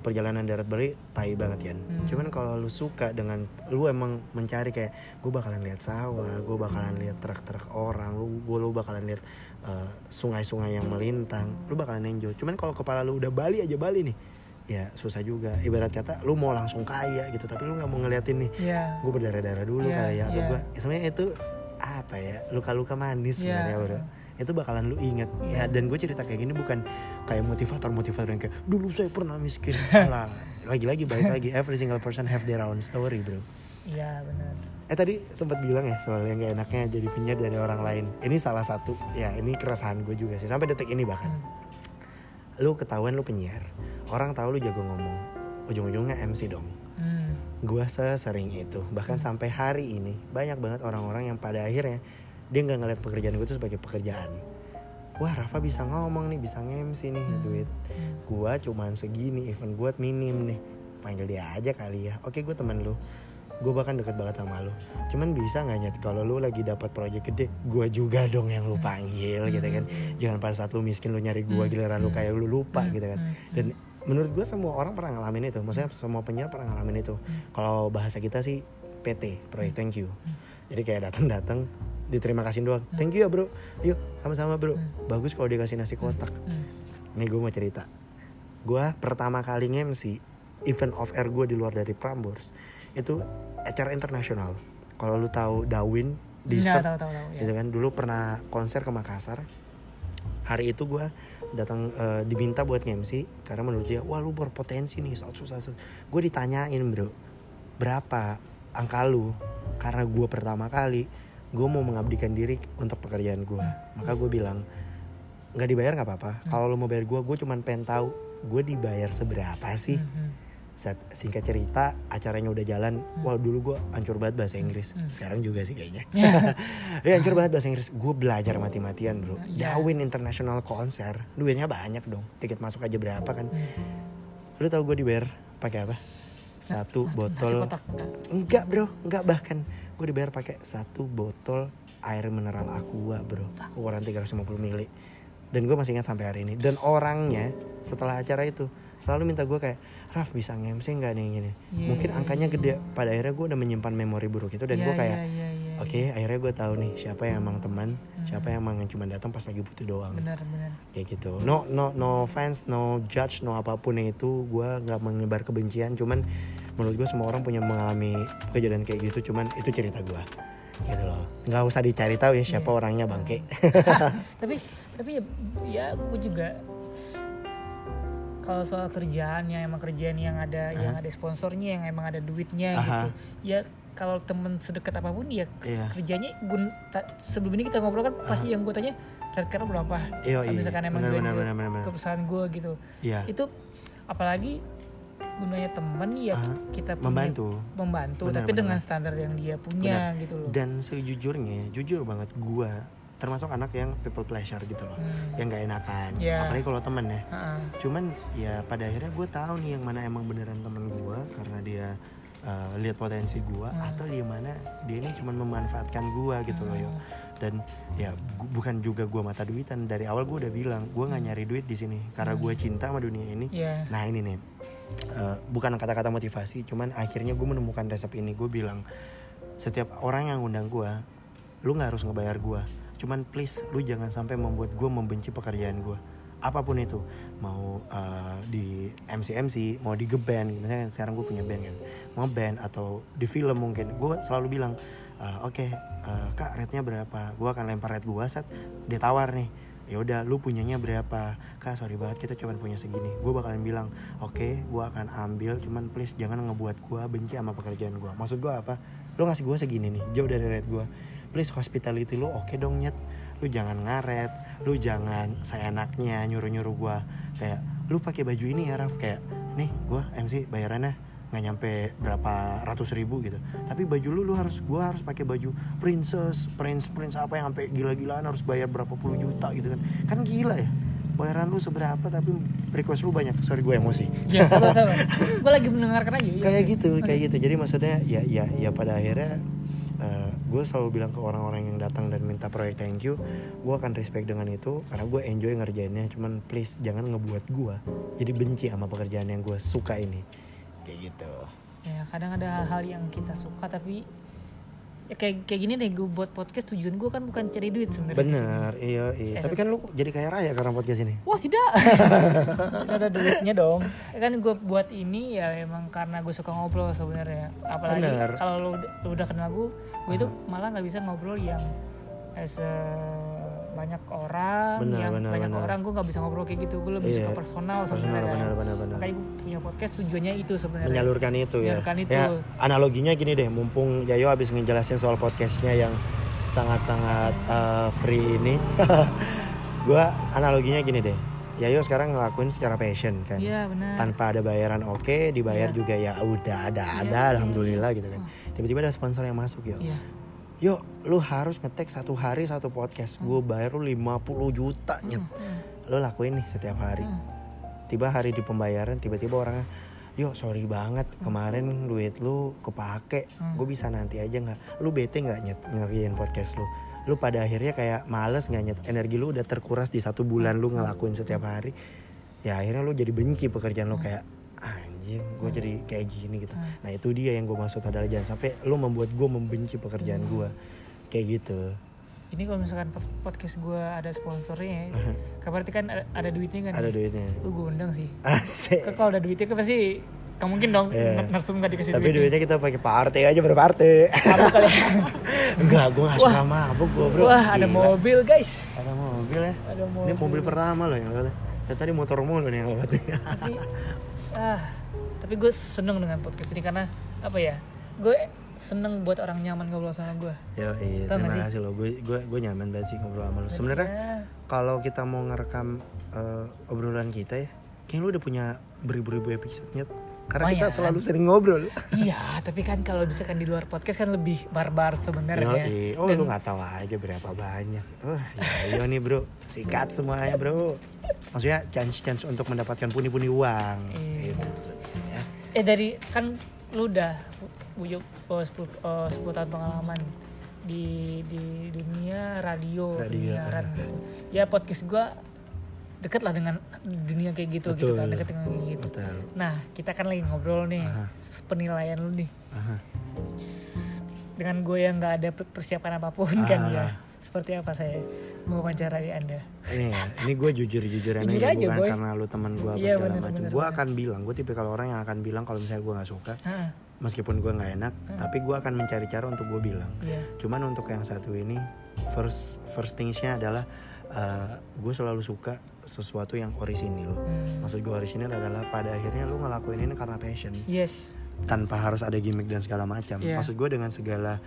perjalanan darat Bali tai banget kan Hmm. cuman kalau lu suka dengan lu emang mencari kayak gue bakalan lihat sawah gue bakalan lihat truk-truk orang lu gue lu bakalan lihat uh, sungai-sungai yang melintang lu bakalan enjoy. Cuman kalau kepala lu udah Bali aja Bali nih ya susah juga. Ibarat kata lu mau langsung kaya gitu tapi lu nggak mau ngeliatin nih ya gue berdarah-darah dulu Iya, kali ya atau iya. gue sebenarnya itu apa ya luka-luka manis Iya. sebenarnya bro. Itu bakalan lu inget Iya. Nah, dan gue cerita kayak gini bukan kayak motivator-motivator yang kayak dulu saya pernah miskin. Lah lagi-lagi balik lagi every single person have their own story bro. Iya benar. Eh tadi sempat bilang ya soal yang gak enaknya jadi penyiar dari orang lain. Ini salah satu ya ini keresahan gue juga sih sampai detik ini bahkan. Hmm. lu ketahuan lu penyiar orang tahu lu jago ngomong. Ujung-ujungnya MC dong. Hmm. Gua sesering itu. Bahkan sampai hari ini banyak banget orang-orang yang pada akhirnya dia nggak ngeliat pekerjaan gue itu sebagai pekerjaan. Wah Rafa bisa ngomong nih bisa nge-MC nih Hmm. duit. Gua cuman segini event gua minim nih. Panggil dia aja kali ya. Oke gue temen lu. Gue bahkan deket banget sama lu. Cuman bisa nggak nyet kalau lu lagi dapat proyek gede gua juga dong yang lu panggil gitu kan. Jangan pada saat lu miskin lu nyari gua Hmm. giliran lu kayak lu lupa Hmm. gitu kan. Hmm. dan menurut gue semua orang pernah ngalamin itu. Maksudnya semua penyiar pernah ngalamin itu. Kalau bahasa kita sih PT proyek thank you. Jadi kayak datang datang diterima kasih doang. Thank you ya bro. Yuk sama-sama bro. Bagus kalau dikasih nasi kotak. Hmm. ini gue mau cerita. Gue pertama kali nge-MC event off air gue di luar dari Prambors itu acara internasional. Kalau lu tahu Dawin di Nggak, tahu tahu tahu ya. gitu kan. Dulu pernah konser ke Makassar. Hari itu gue datang eh, diminta buat nge-MC karena menurut dia wah lu berpotensi nih satu satu gue ditanyain bro berapa angka lu? Karena gue pertama kali gue mau mengabdikan diri untuk pekerjaan gue maka gue bilang nggak dibayar nggak apa-apa. Kalau lu mau bayar gue gue cuman pengen tahu gue dibayar seberapa sih? Mhm. Set, singkat cerita acaranya udah jalan. Wah dulu gue hancur banget bahasa Inggris. Hmm. sekarang juga sih kayaknya. Ya. Hancur banget bahasa Inggris. Gue belajar mati-matian bro. Iya. Darwin International Konser. Duitnya banyak dong. Tiket masuk aja berapa kan. Hmm. lu tau gue dibayar pakai apa? Satu Nasi botol kotak enggak? bro. Enggak bahkan. Gue dibayar pakai satu botol air mineral aqua bro. Ukuran 350 mili. Dan gue masih ingat sampai hari ini. Dan orangnya setelah acara itu selalu minta gue kayak Raf bisa nge-MC nggak nih gini. Iya, mungkin iya, angkanya iya. gede. Pada akhirnya gue udah menyimpan memori buruk itu dan Iya, gue kayak iya, iya, iya, oke iya. akhirnya gue tahu nih siapa yang emang teman siapa yang emang cuma datang pas lagi butuh doang. Benar benar. Kayak gitu. No no no fans no judge no apa pun itu gue nggak menyebar kebencian. Cuman menurut gue semua orang punya mengalami kejadian kayak gitu. Cuman itu cerita gue gitu loh. Nggak usah dicari tahu ya siapa Iya. orangnya bangke. Tapi tapi ya, ya gue juga kalau soal kerjaan yang emang kerjaan yang ada yang ada sponsornya yang emang ada duitnya Aha. gitu ya kalau temen sedekat apa pun ya Iya. kerjanya gun sebelum ini kita ngobrol kan pasti yang gue tanya rate card berapa Iya, kalau iya. misalkan emang ke- benar, benar, benar. ke perusahaan gue gitu Iya. itu apalagi gunanya temen ya Aha. kita punya- membantu membantu Benar, tapi benar, dengan benar. standar yang dia punya gitu loh dan sejujurnya jujur banget gue termasuk anak yang people pleasure gitu loh Hmm. yang gak enakan Iya. apalagi kalau temen ya Ha-ha. cuman ya pada akhirnya gue tahu nih yang mana emang beneran temen gue karena dia uh, lihat potensi gue Hmm. atau di mana dia ini cuma memanfaatkan gue gitu loh yo Hmm. dan ya gu- bukan juga gue mata duitan dari awal gue udah bilang gue nggak nyari duit di sini karena gue cinta sama dunia ini Iya. nah ini nih uh, bukan kata-kata motivasi cuman akhirnya gue menemukan resep ini gue bilang setiap orang yang undang gue lu nggak harus ngebayar gue cuman please lu jangan sampai membuat gue membenci pekerjaan gue apa pun itu. Mau uh, di MC MC mau di geband misalnya sekarang gue punya band kan. Mau band atau di film mungkin. Gue selalu bilang uh, oke uh, kak rate-nya berapa? Gue akan lempar rate gue saat dia tawar nih ya udah lu punyanya berapa? Kak sorry banget kita cuma punya segini. Gue bakalan bilang oke gue akan ambil cuman please jangan ngebuat gue benci sama pekerjaan gue maksud gue apa? Lu ngasih gue segini nih jauh dari rate gue please hospitality lu oke dong nyet. Lu jangan ngaret lu jangan saya enaknya nyuruh nyuruh gue kayak lu pakai baju ini ya Raf. Kayak nih gue MC bayarannya nggak nyampe berapa ratus ribu gitu. Tapi baju lu lu harus gua harus pakai baju princess prince prince apa yang sampai gila-gilaan harus bayar berapa puluh juta gitu kan. Kan gila ya bayaran lu seberapa tapi request lu banyak. Sorry gue emosi. Ya, sabar. gue lagi mendengarkan aja. iya. kayak gitu kayak gitu. Jadi maksudnya ya ya ya pada akhirnya gue selalu bilang ke orang-orang yang datang dan minta proyek thank you gue akan respect dengan itu karena gue enjoy ngerjainnya cuman please jangan ngebuat gue jadi benci sama pekerjaan yang gue suka ini kayak gitu Ya, kadang ada hal-hal yang kita suka tapi ya kayak kayak gini deh gue buat podcast tujuan gue kan bukan cari duit sebenarnya. bener iya iya Eh, tapi kan lu jadi kaya raya karena podcast ini Wah tidak, tidak ada duitnya dong. Ya kan gue buat ini ya emang karena gue suka ngobrol sebenarnya. Apalagi kalau lu, lu udah kenal gue, gue itu malah nggak bisa ngobrol yang as a banyak orang, Bener, yang bener, banyak bener. orang gue nggak bisa ngobrol kayak gitu. Gue lebih Iya. suka personal sebenarnya. benar benar benar Makanya gue punya podcast tujuannya itu sebenarnya. menyalurkan itu ya. Menyalurkan itu. Ya, analoginya gini deh, mumpung Yayo habis ngejelasin soal podcastnya yang sangat-sangat uh, free ini, gua analoginya gini deh. Yayo sekarang ngelakuin secara passion kan, Iya benar. tanpa ada bayaran oke, dibayar Iya. juga ya udah ada Iya, ada, iya, alhamdulillah iya. gitu kan. Tiba-tiba ada sponsor yang masuk yo. Iya. Yo, lu harus ngetek satu hari satu podcast. Gue bayar lu 50 juta nyet. Hmm. Lu lakuin nih setiap hari. Hmm. Tiba hari di pembayaran tiba-tiba orangnya Yo sorry banget kemarin duit lu kepake Hmm. Gue bisa nanti aja nggak Lu bete nggak nyet ngerjain podcast lu Lu pada akhirnya kayak males nggak nyet Energi lu udah terkuras di satu bulan lu ngelakuin setiap hari Ya akhirnya lu jadi benci pekerjaan lu kayak Anjing gue jadi kayak gini gitu Hmm. Nah itu dia yang gue maksud adalah jangan sampai lu membuat gue membenci pekerjaan gue Kayak gitu Ini kalau misalkan pod- podcast gue ada sponsornya, ya, kan berarti kan ada, duitnya kan? Ada ya? duitnya Lu gue undang sih. Asik kalau ada duitnya kan pasti Gak mungkin dong Iya. narsum gak dikasih Tapi duitnya. duitnya kita pakai party aja berparty Mabuk kali ya. Enggak, gue gak suka mabuk gue bro. Wah ada Gila. mobil guys. Ada mobil ya. Ada mobil Ini mobil pertama loh yang lewat Saya tadi motor mulu nih yang lewat Tapi ah, Tapi gue seneng dengan podcast ini karena Apa ya Gue seneng buat orang nyaman ngobrol sama gue Yo, iya, Tau terima kasih loh. Gue gue gue nyaman banget sih ngobrol sama lo. Sebenarnya Ya, kalau kita mau ngerekam eh, obrolan kita ya Kayaknya lu udah punya beribu-ribu episode-nya. Karena kita Lumayan. selalu sering ngobrol. Iya, tapi kan kalau misalkan di luar podcast kan lebih barbar sebenarnya. Oh Dan- lu nggak tahu aja berapa banyak. Oh ya iya nih bro, sikat semuanya bro. Maksudnya chance-chance untuk mendapatkan puni-puni uang. Iya. Gitu maksudnya. Eh dari kan lu udah punya oh, 10, oh, 10 tahun pengalaman di di dunia radio, Radio, dunia ah. ran gitu. Ya podcast gua deket lah dengan dunia kayak gitu gitu Betul. kan, deket dengan kayak gitu. Betul. Nah, kita kan lagi ngobrol nih, Aha. penilaian lu nih. Aha. Dengan gue yang nggak ada persiapan apa pun kan Ah. ya. Seperti apa saya mewawancarai Anda? Ini ya, ini gue Jujur aja, aja, bukan Boy. karena lu teman gue apa Iya, segala macam. Gue akan bilang, gue tipe kalau orang yang akan bilang kalau misalnya gue nggak suka, Heeh, meskipun gue nggak enak, tapi gue akan mencari cara untuk gue bilang. iya. Cuman untuk yang satu ini, first first thingsnya adalah gue selalu suka sesuatu yang orisinil. Hmm. Maksud gue orisinil adalah pada akhirnya lu ngelakuin ini karena passion, Yes. tanpa harus ada gimmick dan segala macam. Iya. Maksud gue dengan segala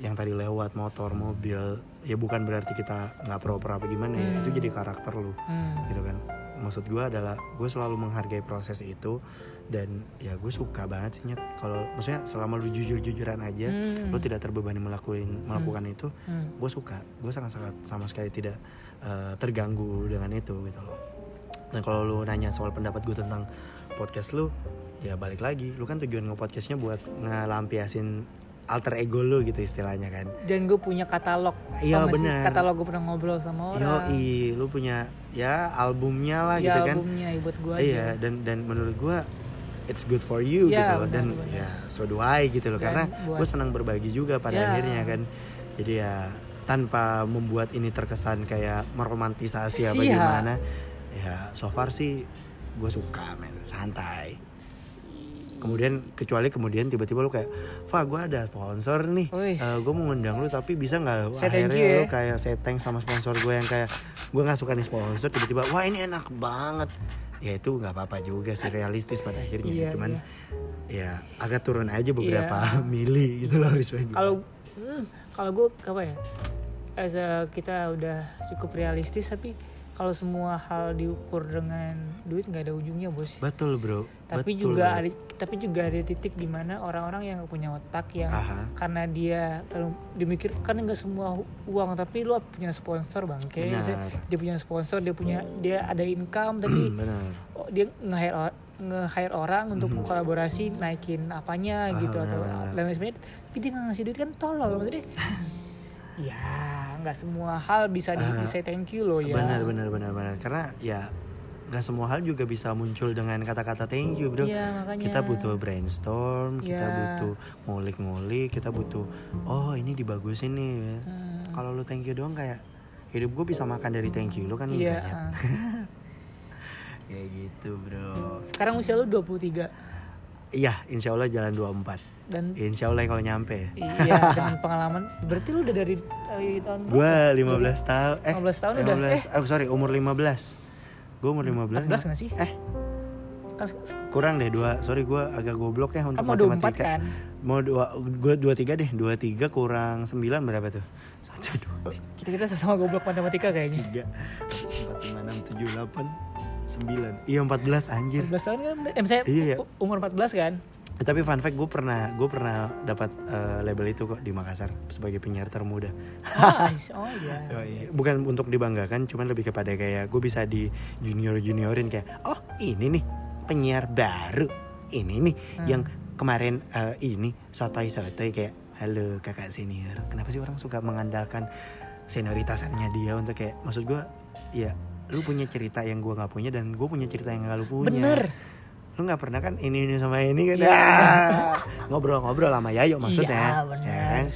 yang tadi lewat motor, mobil, ya bukan berarti kita nggak proper apa gimana ya. Hmm. Itu jadi karakter lu, Hmm. gitu kan. Maksud gue adalah gue selalu menghargai proses itu dan ya gue suka banget sih Nyet. kalau maksudnya selama lu jujur-jujuran aja, Hmm. lu tidak terbebani melakukan melakukan itu, Hmm. gue suka gue sangat sangat sama sekali tidak eh, terganggu dengan itu gitu loh. Dan kalau lu nanya soal pendapat gue tentang podcast lu ya balik lagi. Lu kan tujuan nge-podcastnya buat ngelampiasin alter ego lu gitu istilahnya kan. Dan gue punya katalog. Iya, benar. Katalog gue pernah ngobrol sama orang. Yoi, lu punya ya albumnya lah ya, gitu kan. albumnya ya, buat gue iya dan dan menurut gue it's good for you Iya, gitu loh. dan ya so do I gitu loh. Dan karena gue senang berbagi juga pada Ya. akhirnya kan. Jadi ya tanpa membuat ini terkesan kayak meromantisasi apa Siap. gimana ya so far sih gue suka men santai kemudian kecuali kemudian tiba-tiba lu kayak Fa gue ada sponsor nih Wih. gue mau ngundang lu tapi bisa nggak akhirnya you lu ya. kayak thanks sama sponsor gue yang kayak gue nggak suka nih sponsor tiba-tiba wah ini enak banget ya itu nggak apa-apa juga sih realistis pada akhirnya Iya, cuman iya. ya agak turun aja beberapa Iya. mili gitu loh Kalau hmm, kalau gue apa ya? As a, kita udah cukup realistis tapi kalau semua hal diukur dengan duit nggak ada ujungnya bos. betul bro tapi betul juga banget. ada tapi juga ada titik di mana orang-orang yang punya otak yang Aha. karena dia terlalu dimikir kan nggak semua uang tapi lu punya sponsor bang kayak dia punya sponsor dia punya dia ada income tapi benar oh, dia nge-hire nge-hire orang untuk kolaborasi naikin apanya Ah, gitu benar, atau benar. dan lain sebagainya tapi dia nggak ngasih duit kan tolol maksudnya ya nggak semua hal bisa di, Ah, bisa thank you loh ya benar benar benar benar karena ya nggak semua hal juga bisa muncul dengan kata-kata thank you bro Iya, makanya. kita butuh brainstorm kita Iya. butuh ngulik-ngulik kita butuh oh ini dibagusin nih ya. Hmm. kalau lu thank you doang kayak hidup gue bisa makan dari thank you lu kan iya ya ah. kayak gitu bro sekarang usia lu 23 iya insya Allah jalan 24 dan insya Allah kalau nyampe. Iya dengan pengalaman. Berarti lu udah dari, dari tahun gue 15 tahun eh 15 tahun udah, 15 eh. sorry umur 15 gue umur 15 14 nggak sih? Eh. Kan kurang deh dua sorry gue agak goblok ya untuk kamu 24 matematika. kan? Mau dua gue dua tiga deh dua tiga kurang sembilan berapa tuh? Satu dua. Kita kita sama goblok matematika kayaknya. Tiga. Empat lima enam tujuh delapan sembilan. Iya empat belas anjir. 14 tahun kan? Eh, misalnya Iya, iya. umur 14 kan? Eh, tapi fun fact gue pernah gue pernah dapat eh, label itu kok di Makassar sebagai penyiar termuda. Oh, oh iya. Bukan untuk dibanggakan cuman lebih kepada kayak gue bisa di junior juniorin kayak oh ini nih penyiar baru. Ini nih yang kemarin eh, ini sotoy sotoy kayak halo kakak senior kenapa sih orang suka mengandalkan senioritasannya dia untuk kayak maksud gue ya lu punya cerita yang gue nggak punya dan gue punya cerita yang gak lu punya. Bener lu nggak pernah kan ini ini sama ini kan Iya. Ah, ngobrol-ngobrol sama Yayo maksudnya iya bener ya kan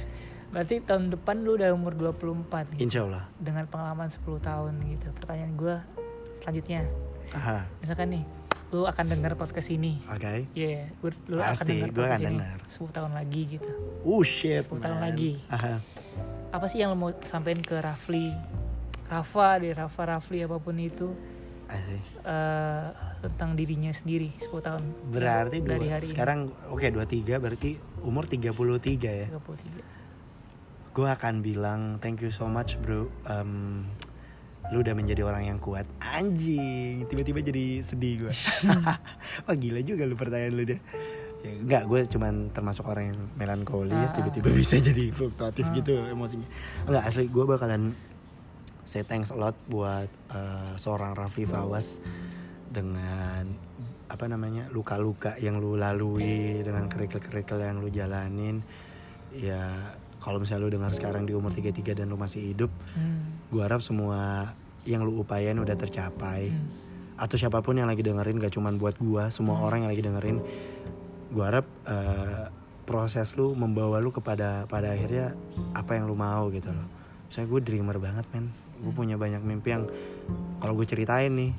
berarti tahun depan lu udah umur 24 gitu. Insya Allah dengan pengalaman 10 tahun gitu pertanyaan gue selanjutnya Aha, misalkan nih lu akan dengar podcast ini oke Iya, yeah, lu Pasti, akan gua akan podcast ini dengar. 10 tahun lagi gitu. Oh shit 10 tahun lagi. Aha. Apa sih yang lo mau sampein ke Rafli? Rafa deh, Rafa Rafli apa pun itu Asik. eh, tentang dirinya sendiri 10 tahun. Berarti dua, dari hari sekarang oke 23 berarti umur 33 ya. ini 33. Gue akan bilang thank you so much bro. Em, lu udah menjadi orang yang kuat anjing tiba-tiba jadi sedih gue wah gila juga lu pertanyaan lu deh ya, enggak gue cuman termasuk orang yang melankoli ya tiba-tiba bisa jadi fluktuatif gitu emosinya enggak asli gue bakalan say thanks a lot buat eh, seorang Raffi Fawas dengan apa namanya luka-luka yang lu lalui dengan kerikil-kerikil yang lu jalanin. Ya kalau misalnya lu dengar sekarang di umur 33 dan lu masih hidup Hmm. gue harap semua yang lu upayain udah tercapai. Hmm. atau siapa pun yang lagi dengerin gak cuman buat gua semua orang yang lagi dengerin gue harap eh, proses lu membawa lu kepada pada akhirnya apa yang lu mau gitu loh. Saya gue dreamer banget men gue punya banyak mimpi yang kalau gue ceritain nih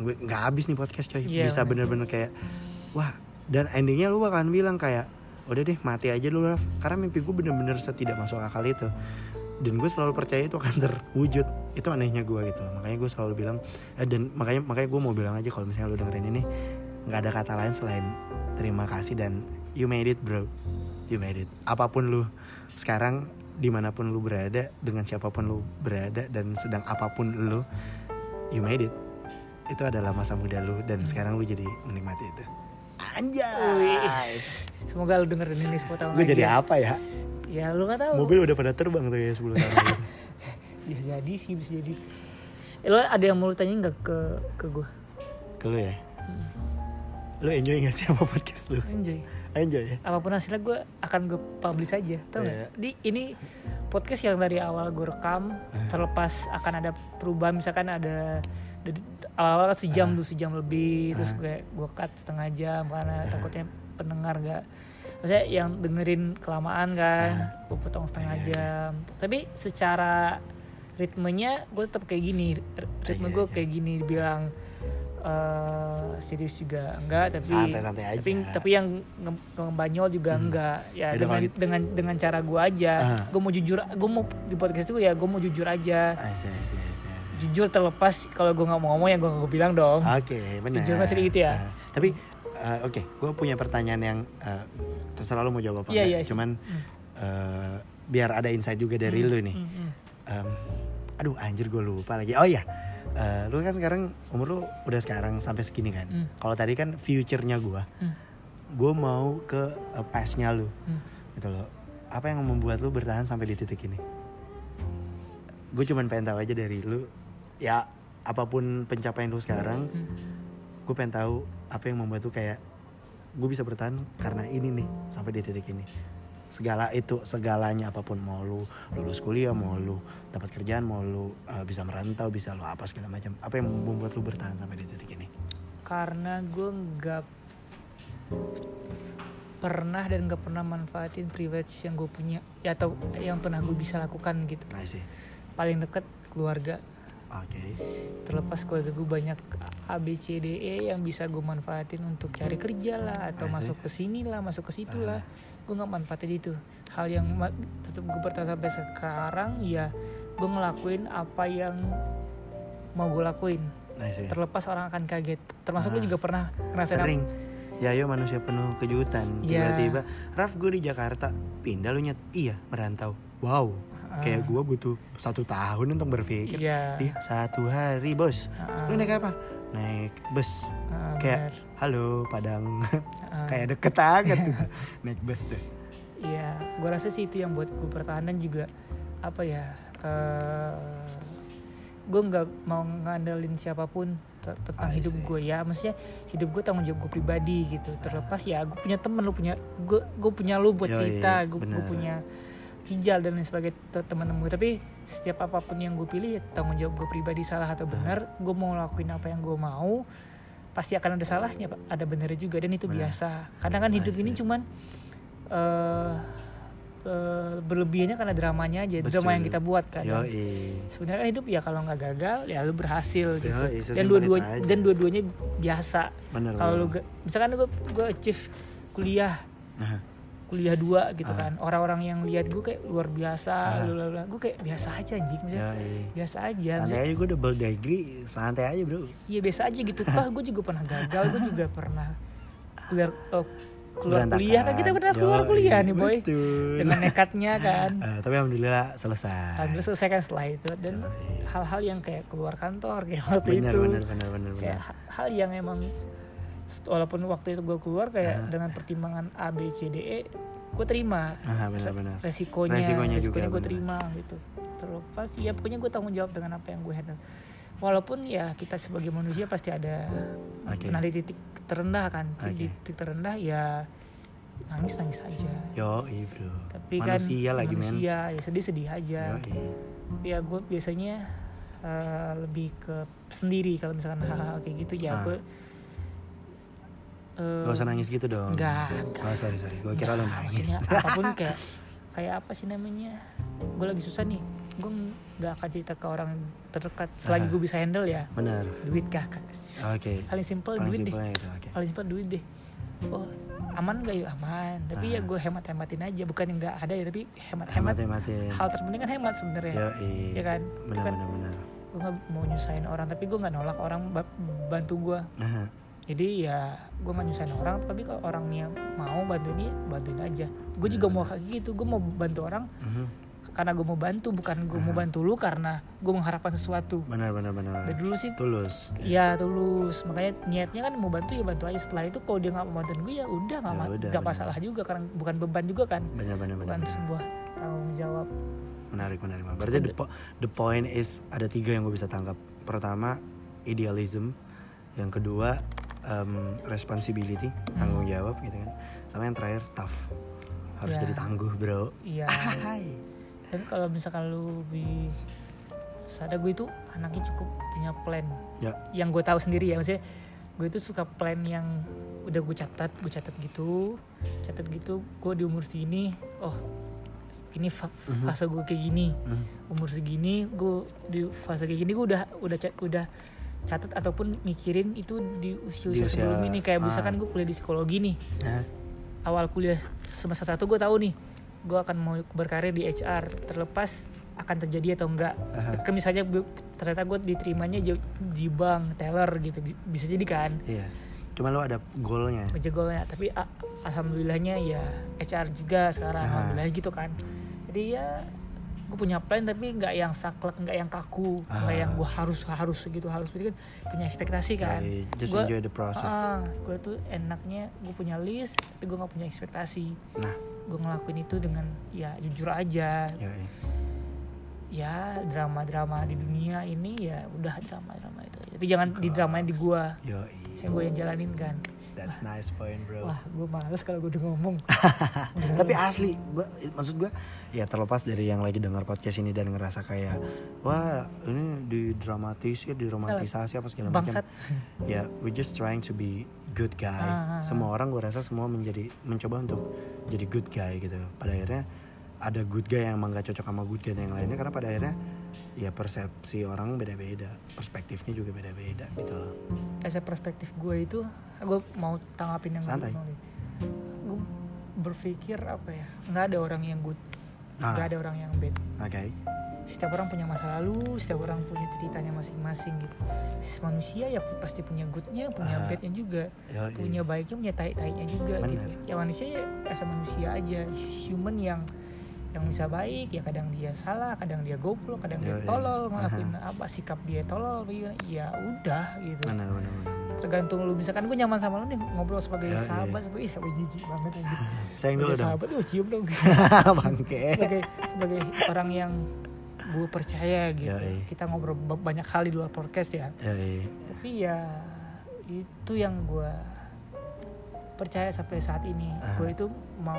gue nggak habis nih podcast coy. Iya, bisa bener. bener-bener kayak wah dan endingnya lu bakalan bilang kayak udah deh mati aja dulu lah. Karena mimpi gue bener-bener setidak masuk akal itu. Dan gue selalu percaya itu akan terwujud. Itu anehnya gue gitu loh. Makanya gue selalu bilang eh, dan makanya makanya gue mau bilang aja kalau misalnya lu dengerin ini nggak ada kata lain selain terima kasih dan you made it bro. You made it. Apa pun lu sekarang di mana pun lu berada dengan siapa pun lu berada dan sedang apa pun lu you made it itu adalah masa muda lu dan sekarang lu jadi menikmati itu anjay Semoga lu dengerin ini 10 tahun gue jadi ya. apa ya Ya lu gak tahu. mobil udah pada terbang tuh ya 10 tahun Bisa jadi sih, bisa jadi. Eh, lo ada yang mau lu tanya nggak ke ke gue? ke lu ya lu enjoy gak sih sama podcast lu Enjoy. Ya Apa pun hasilnya gue akan gue publish aja. Tahu nggak? Iya. Di ini podcast yang dari awal gue rekam, Eh. terlepas akan ada perubahan misalkan ada dari awal-awal kan sejam Eh. dulu sejam lebih terus gue gue cut setengah jam karena takutnya pendengar gak maksudnya yang dengerin kelamaan kan gue potong setengah iya. jam tapi secara ritmenya gue tetap kayak gini ritme gue kayak gini dibilang eh serius juga enggak tapi Santai-santai aja. tapi tapi yang nge- ngebanyol juga enggak ya Yaudah, dengan kalau gitu. dengan dengan cara gue aja Ah. gue mau jujur gue mau di podcast itu ya gue mau jujur aja jujur terlepas kalau gue nggak mau ngomong ya gue nggak bilang dong Oke, benar. Jujur masih gitu ya? Ah, tapi eh, oke, gue punya pertanyaan yang eh, terserah lu mau jawab apa Iya, enggak. iya. Cuman eh, biar ada insight juga dari lu nih. Hmm, hmm. Em, aduh, anjir gue lupa lagi. Oh iya, eh, lu kan sekarang umur lu udah sekarang sampai segini kan. Hmm. Kalau tadi kan future-nya gue, Hmm. gue mau ke eh, past-nya lu, Hmm. gitu loh. Apa yang membuat lu bertahan sampai di titik ini? Gue cuman pengen tahu aja dari lu, ya apa pun pencapaian lu sekarang, Hmm. gue pengen tahu apa yang membuat tuh kayak gue bisa bertahan karena ini nih sampai di titik ini segala itu segalanya apa pun mau lu lulus kuliah mau lu dapat kerjaan mau lu uh, bisa merantau bisa lu apa segala macam apa yang membuat lu bertahan sampai di titik ini? Karena gue nggak pernah dan nggak pernah manfaatin privilege yang gue punya ya atau yang pernah gue bisa lakukan gitu. Nah sih paling deket keluarga. Oke. Terlepas keluarga gue banyak A B C D E yang bisa gue manfaatin untuk cari kerja lah atau masuk ke sini lah masuk ke situ Ah. lah gue nggak manfaatin itu. Hal yang tetap gue bertahan sampai sekarang ya gue ngelakuin apa yang mau gue lakuin. Nah sih terlepas orang akan kaget. Termasuk lu Ah. juga pernah ngerasain apa- sering. Ya yo manusia penuh kejutan. Iya. tiba-tiba Raf gue di Jakarta. Pindah lu nyet. Iya merantau. Wow kayak gue butuh satu tahun untuk berpikir. Iya. Dia satu hari bos. Ah, lu naik apa? Naik bus. Ah, kayak benar. halo Padang. Ah, kayak deket banget tuh naik bus tuh. Iya, gue rasa sih itu yang buat gue bertahan dan juga. Apa ya? eh gue nggak mau ngandelin siapa pun te- tentang I hidup gue ya, maksudnya hidup gue tanggung jawab gue pribadi gitu. Terlepas ya, gue punya temen, lu punya gue, gue punya lu buat cerita, gue bener. punya hijal dan lain sebagainya te- teman-teman gue. Tapi setiap apa pun yang gue pilih ya tanggung jawab gue pribadi salah atau benar, gue mau lakuin apa yang gue mau, pasti akan ada salahnya, Pak. ada benernya juga dan itu Bener. biasa. Kadang kan I hidup ini cuman eh eh, berlebihannya karena dramanya aja, drama Betul. yang kita buat kan. Sebenarnya kan hidup ya kalau nggak gagal ya lu berhasil gitu. Yoi, dan dua-dua dan dua-duanya biasa. Kalau lu misalkan gue gue achieve kuliah Nah, kuliah dua gitu Ah. kan. Orang-orang yang lihat gue kayak luar biasa Ah. gue kayak biasa aja anjing. Maksudnya yoi. biasa aja. Santai aja gue double degree. Santai aja bro. Iya biasa aja gitu. Toh gue juga pernah gagal. Gue juga pernah kuliah oh, keluar Berantakan. kuliah. Kan kita benar keluar kuliah nih boy. betul. dengan nekatnya kan. Eh, tapi alhamdulillah selesai. Alhamdulillah selesai kan setelah itu. Dan hal-hal yang kayak keluar kantor kayak waktu benar itu. benar benar benar kayak benar. ha- hal yang emang walaupun waktu itu gue keluar kayak dengan pertimbangan A B C D E gue terima. Ah benar benar. Resikonya Resikonya juga, gue terima gitu. Terlepas ya pokoknya gue tanggung jawab dengan apa yang gue handle. Walaupun ya kita sebagai manusia pasti ada di titik terendah kan. Di Oke. titik terendah ya nangis nangis aja. Yo bro. Tapi manusia kan lagi men. manusia ya sedih sedih aja. Yoi. ya gue biasanya eh, lebih ke sendiri kalau misalkan hal-hal kayak gitu. Ya Ah. gue eh, Gak usah nangis gitu dong. enggak enggak Oh sorry sorry. Gue kira lo nangis. apa pun kayak kayak apa sih namanya? Gue lagi susah nih. Gue nggak akan cerita ke orang terdekat selagi gue bisa handle ya. Benar. Duit kah? Oke. Paling simpel Paling duit deh. itu oke. Paling simpel duit deh. Oh aman gak yuk? Aman. Tapi ya gue hemat hematin aja. Bukan yang nggak ada ya tapi hemat hemat Hemat-hematin. Hal terpenting kan hemat sebenarnya. Ya kan? Itu Benar kan benar benar. gue nggak mau nyusahin orang tapi gue nggak nolak orang ba- bantu gue. Jadi ya gue nggak nyusahin orang tapi kalau orangnya mau bantuin ya bantuin aja. Gue juga mau kayak gitu gue mau bantu orang Mhm. karena gue mau bantu bukan gue mau bantu lu karena gue mengharapkan sesuatu. Benar benar benar. Dari dulu sih Tulus. Ya tulus. Makanya niatnya kan mau bantu ya bantu aja. Setelah itu kalau dia nggak mau bantuin gue ya udah nggak Ya udah, benar. masalah juga karena bukan beban juga kan. Benar benar benar bukan sebuah tanggung jawab. Menarik menarik menarik. Berarti the, po- the point is ada tiga yang gue bisa tangkap. Pertama idealism, yang kedua um, responsibility tanggung jawab gitu kan. Sama yang terakhir tough harus Ya. jadi tangguh bro. iya Hai. dan kalau misalkan lu lebih sadar gue itu anaknya cukup punya plan Ya. yang gue tahu sendiri ya maksudnya gue itu suka plan yang udah gue catat gue catat gitu catat gitu gue di umur segini oh ini fa- Mhm. fase gue kayak gini umur segini gue di fase kayak gini gue udah udah udah catat ataupun mikirin itu di usia Di usia sebelum ini kayak ah. misalkan gue kuliah di psikologi nih Nah, awal kuliah semester satu gue tahu nih gue akan mau berkarir di HR terlepas akan terjadi atau enggak Aha. Ke misalnya ternyata gue diterimanya di, bank teller gitu bi- bisa jadi kan iya. Cuma lo ada goalnya. ngejegolnya tapi a- alhamdulillahnya ya HR juga sekarang Ah. alhamdulillah gitu kan jadi ya gue punya plan tapi nggak yang saklek nggak yang kaku nggak Ah. yang gue harus harus gitu harus jadi kan punya ekspektasi kan Yoi, just Gua- enjoy the process. Ah, gue tuh enaknya gue punya list tapi gue nggak punya ekspektasi Nah, gue ngelakuin itu dengan ya jujur aja yoi. ya drama-drama di dunia ini ya udah drama-drama itu tapi jangan di dramain di gua Yoi. yang gue yang jalanin kan That's nice point bro. wah gue males kalau gue udah ngomong Tapi asli, maksud gue ya terlepas dari yang lagi dengar podcast ini dan ngerasa kayak wah ini didramatisir, diromantisasi apa segala macam. Ya, we just trying to be good guy. Ah, ah, ah. Semua orang gue rasa semua menjadi mencoba untuk jadi good guy gitu. Pada akhirnya ada good guy yang emang gak cocok sama good guy yang lainnya karena pada akhirnya ya persepsi orang beda-beda, perspektifnya juga beda-beda gitu loh. as a perspektif gue itu gue mau tanggapin yang Santai. gue berpikir apa ya nggak ada orang yang good Ah. nggak ada orang yang bad Oke. setiap orang punya masa lalu setiap orang punya ceritanya masing-masing gitu manusia ya pasti punya goodnya punya Ah. badnya juga Yoi. punya baiknya punya tai-tainya juga Bener. gitu ya manusia ya asal manusia aja human yang yang bisa baik ya kadang dia salah kadang dia goblok kadang dia Yoi. tolol ngelakuin apa sikap dia tolol ya udah gitu Benar benar benar. tergantung lu misalkan gue nyaman sama lu nih ngobrol sebagai Yoi. sahabat sebagai ih sahabat jijik banget aja Sayang dulu dong. sahabat lu cium dong Bangke. sebagai sebagai orang yang gue percaya gitu Yoi. kita ngobrol ba- banyak hal di luar podcast ya Yoi. tapi ya itu yang gue percaya sampai saat ini Ah. gue itu mau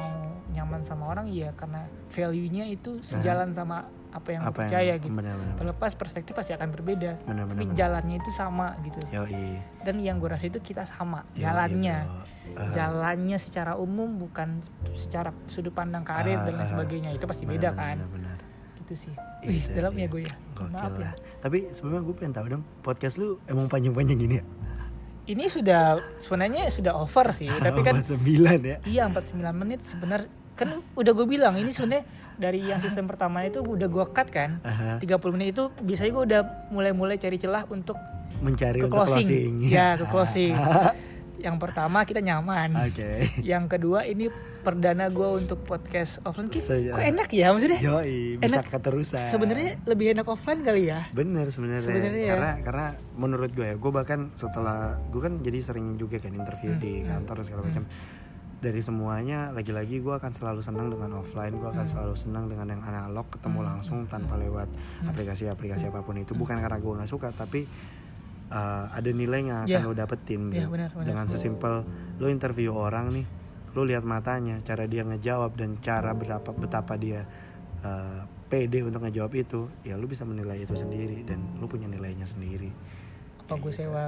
nyaman sama orang ya karena value-nya itu sejalan sama apa yang gue Apa percaya yang gitu benar-benar. terlepas perspektif pasti akan berbeda Benar-benar. tapi jalannya itu sama gitu Yoi. dan yang gue rasa itu kita sama Yoi, jalannya. Ah, jalannya secara umum bukan secara sudut pandang karir Ah, dan lain sebagainya itu pasti benar, beda kan benar, benar. gitu sih wih Itu dalam dia. ya gue ya Gokil maaf ya. Tapi sebelumnya gue pengen tahu dong, podcast lu emang panjang-panjang gini ya? Ini sudah sebenarnya sudah over sih tapi kan sembilan ya. iya 49 menit sebenarnya kan udah gue bilang ini sebenarnya dari yang sistem pertama itu udah gue cut kan Aha. 30 menit itu biasanya gue udah mulai-mulai cari celah untuk Mencari ke untuk closing. closing. Ya, ke closing. Yang pertama kita nyaman. Oke. Yang kedua ini perdana gue untuk podcast offline. Ki- Se- Kok enak ya maksudnya? Yoi, bisa Enak. keterusan. Sebenarnya lebih enak offline kali ya. Bener sebenarnya. Sebenarnya ya. Karena karena menurut gue ya, gue bahkan setelah gue kan jadi sering juga kan interview Hmm, di kantor segala macam. Dari semuanya lagi-lagi gue akan selalu senang dengan offline, gue Hmm. akan selalu senang dengan yang analog ketemu langsung tanpa lewat Hmm. aplikasi-aplikasi apa pun itu. Bukan karena gue nggak suka, tapi uh, ada nilai yang akan Ya. lo dapetin Ya, bro. benar, benar. dengan sesimpel lo interview orang nih lo lihat matanya cara dia ngejawab dan cara berapa betapa dia uh, pede untuk ngejawab itu ya lo bisa menilai itu sendiri dan lo punya nilainya sendiri Apa gue sewa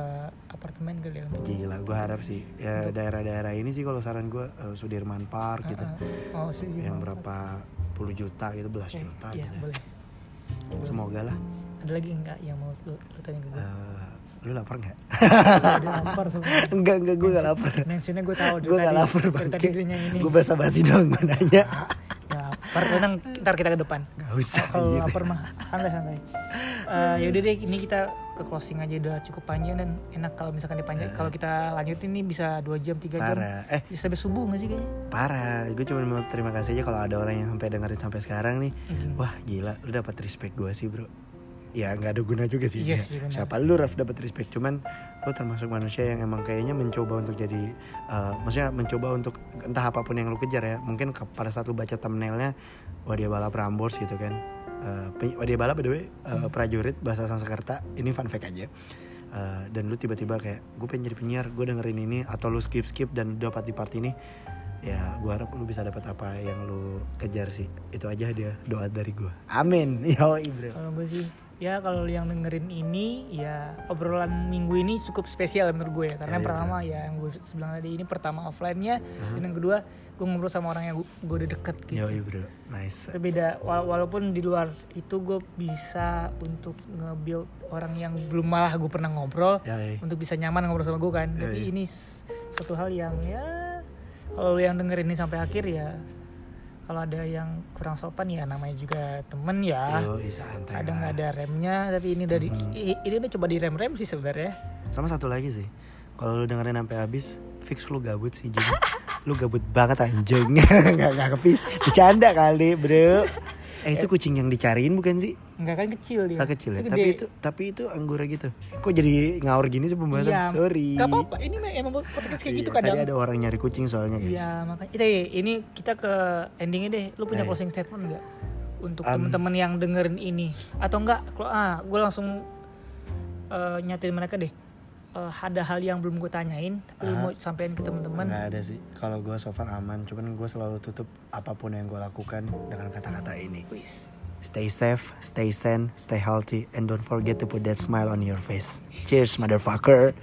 apartemen kali ya untuk gila gue harap sih ya daerah-daerah ini sih kalau saran gue uh, Sudirman Park gitu Oh, setuju. yang berapa puluh juta gitu belas Oke, juta Iya, gitu boleh. semoga lah Ada lagi enggak yang mau lu, lu tanya ke gue? Uh, lu lapar nggak lapar enggak enggak gue nggak lapar Mentionnya gue tahu gue nggak tadi. lapar Dari bang tadi dia yang ini. gue basa basi doang gue nanya Ya, lapar. Tenang, ntar kita ke depan. Gak usah Kalau anjir. lapar mah santai-santai. Eh yaudah deh, ini kita ke closing aja udah cukup panjang dan enak kalau misalkan dipanjang. Kalau kita lanjut ini bisa dua jam, tiga jam. Parah. Eh, Bisa sampai subuh gak sih kayaknya? parah. Gue cuma mau terima kasih aja kalau ada orang yang sampai dengerin sampai sekarang nih. Hmm. Wah, gila. Lu dapat respect gue sih, Bro. Ya nggak ada guna juga sih. Iya ya. benar. Siapa lu Raf dapat respect cuman lu termasuk manusia yang emang kayaknya mencoba untuk jadi eh, maksudnya mencoba untuk entah apa pun yang lu kejar ya. Mungkin ke- pada saat lu baca thumbnailnya wah dia balap Rambors gitu kan. Pen- wah dia balap by the way eh, prajurit bahasa Sanskerta. Ini fun fact aja. Eh, dan lu tiba-tiba kayak gue pengen jadi penyiar gue dengerin ini atau lu skip skip dan dapat di part ini ya gue harap lu bisa dapat apa yang lu kejar sih itu aja dia doa dari gue amin yo bro Kalau gue sih ya kalau yang dengerin ini ya obrolan minggu ini cukup spesial menurut gue ya karena Ya, yang iya, pertama ya yang gue bilang tadi ini pertama offline-nya dan yang kedua gue ngobrol sama orang yang gue, gue udah deket gitu. yo bro nice Itu beda Wa- walaupun di luar itu gue bisa untuk nge-build orang yang belum malah gue pernah ngobrol ya ya. untuk bisa nyaman ngobrol sama gue kan. Iya, iya. ini suatu hal yang ya kalau yang dengerin ini sampai akhir ya kalau ada yang kurang sopan ya namanya juga temen ya. yo santai lah. nggak ada remnya tapi ini dari i- ini udah coba direm rem sih sebenarnya. sama satu lagi sih kalau lu dengerin sampai habis fix lu gabut sih jadi lu gabut banget anjing nggak nggak kepis bercanda kali bro eh itu kucing yang dicariin bukan sih Enggak kan kecil dia. Ah, kecil ya Itu tapi gede. itu tapi itu anggora gitu kok jadi ngawur gini sih pembahasan Iya. sorry Gak apa-apa. Ini mah emang podcast kayak gitu Iya, kadang. tadi ada orang nyari kucing soalnya guys Iya makanya itu ini kita ke endingnya deh. Lu punya Eh. closing statement nggak untuk Um, teman-teman yang dengerin ini atau enggak? Kalau ah gue langsung eh, nyatain mereka deh. Eh, ada hal yang belum gue tanyain, tapi lu Ah. mau sampein ke teman-teman. nggak ada sih kalau gue so far aman cuman gue selalu tutup apa pun yang gue lakukan dengan kata-kata ini Wis. stay safe stay sane stay healthy and don't forget to put that smile on your face cheers motherfucker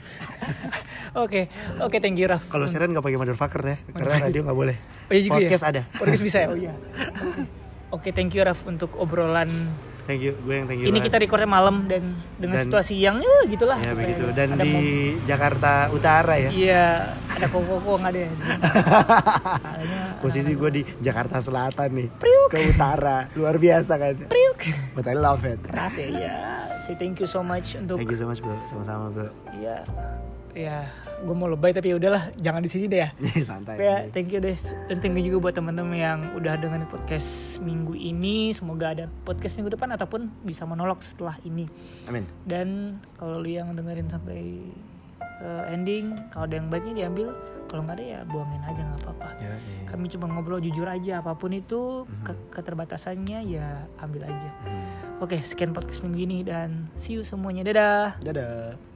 Oke, oke thank you Raf. kalau siaran nggak pakai motherfucker ya karena radio nggak boleh Oh, iya juga ya? podcast ada Podcast bisa ya? Oh iya. Oke, thank you Raf untuk obrolan. Thank you gue yang thank you Ini banget. kita recordnya malam dan dengan Dan- situasi yang ya gitulah. ya begitu dan ada di Jakarta Utara ya Iya, ada koko-koko nggak ada. ya? Adanya posisi gue di Jakarta Selatan nih ke utara luar biasa kan priuk. but I love it Keras ya, iya. Say thank you so much untuk thank you so much bro sama-sama bro ya ya gue mau lebay tapi ya udahlah jangan di sini deh ya. santai Tapi ya thank you deh dan thank you juga buat teman-teman yang udah dengerin podcast minggu ini. Semoga ada podcast minggu depan ataupun bisa menolak setelah ini. amin Dan kalau lu yang dengerin sampai eh, ending, kalau ada yang baiknya diambil, kalau nggak ada ya buangin aja nggak apa-apa. ya, iya. Kami cuma ngobrol jujur aja, apa pun itu ke- keterbatasannya ya ambil aja. Hmm. Oke, sekian podcast minggu ini dan see you semuanya. Dadah. dadah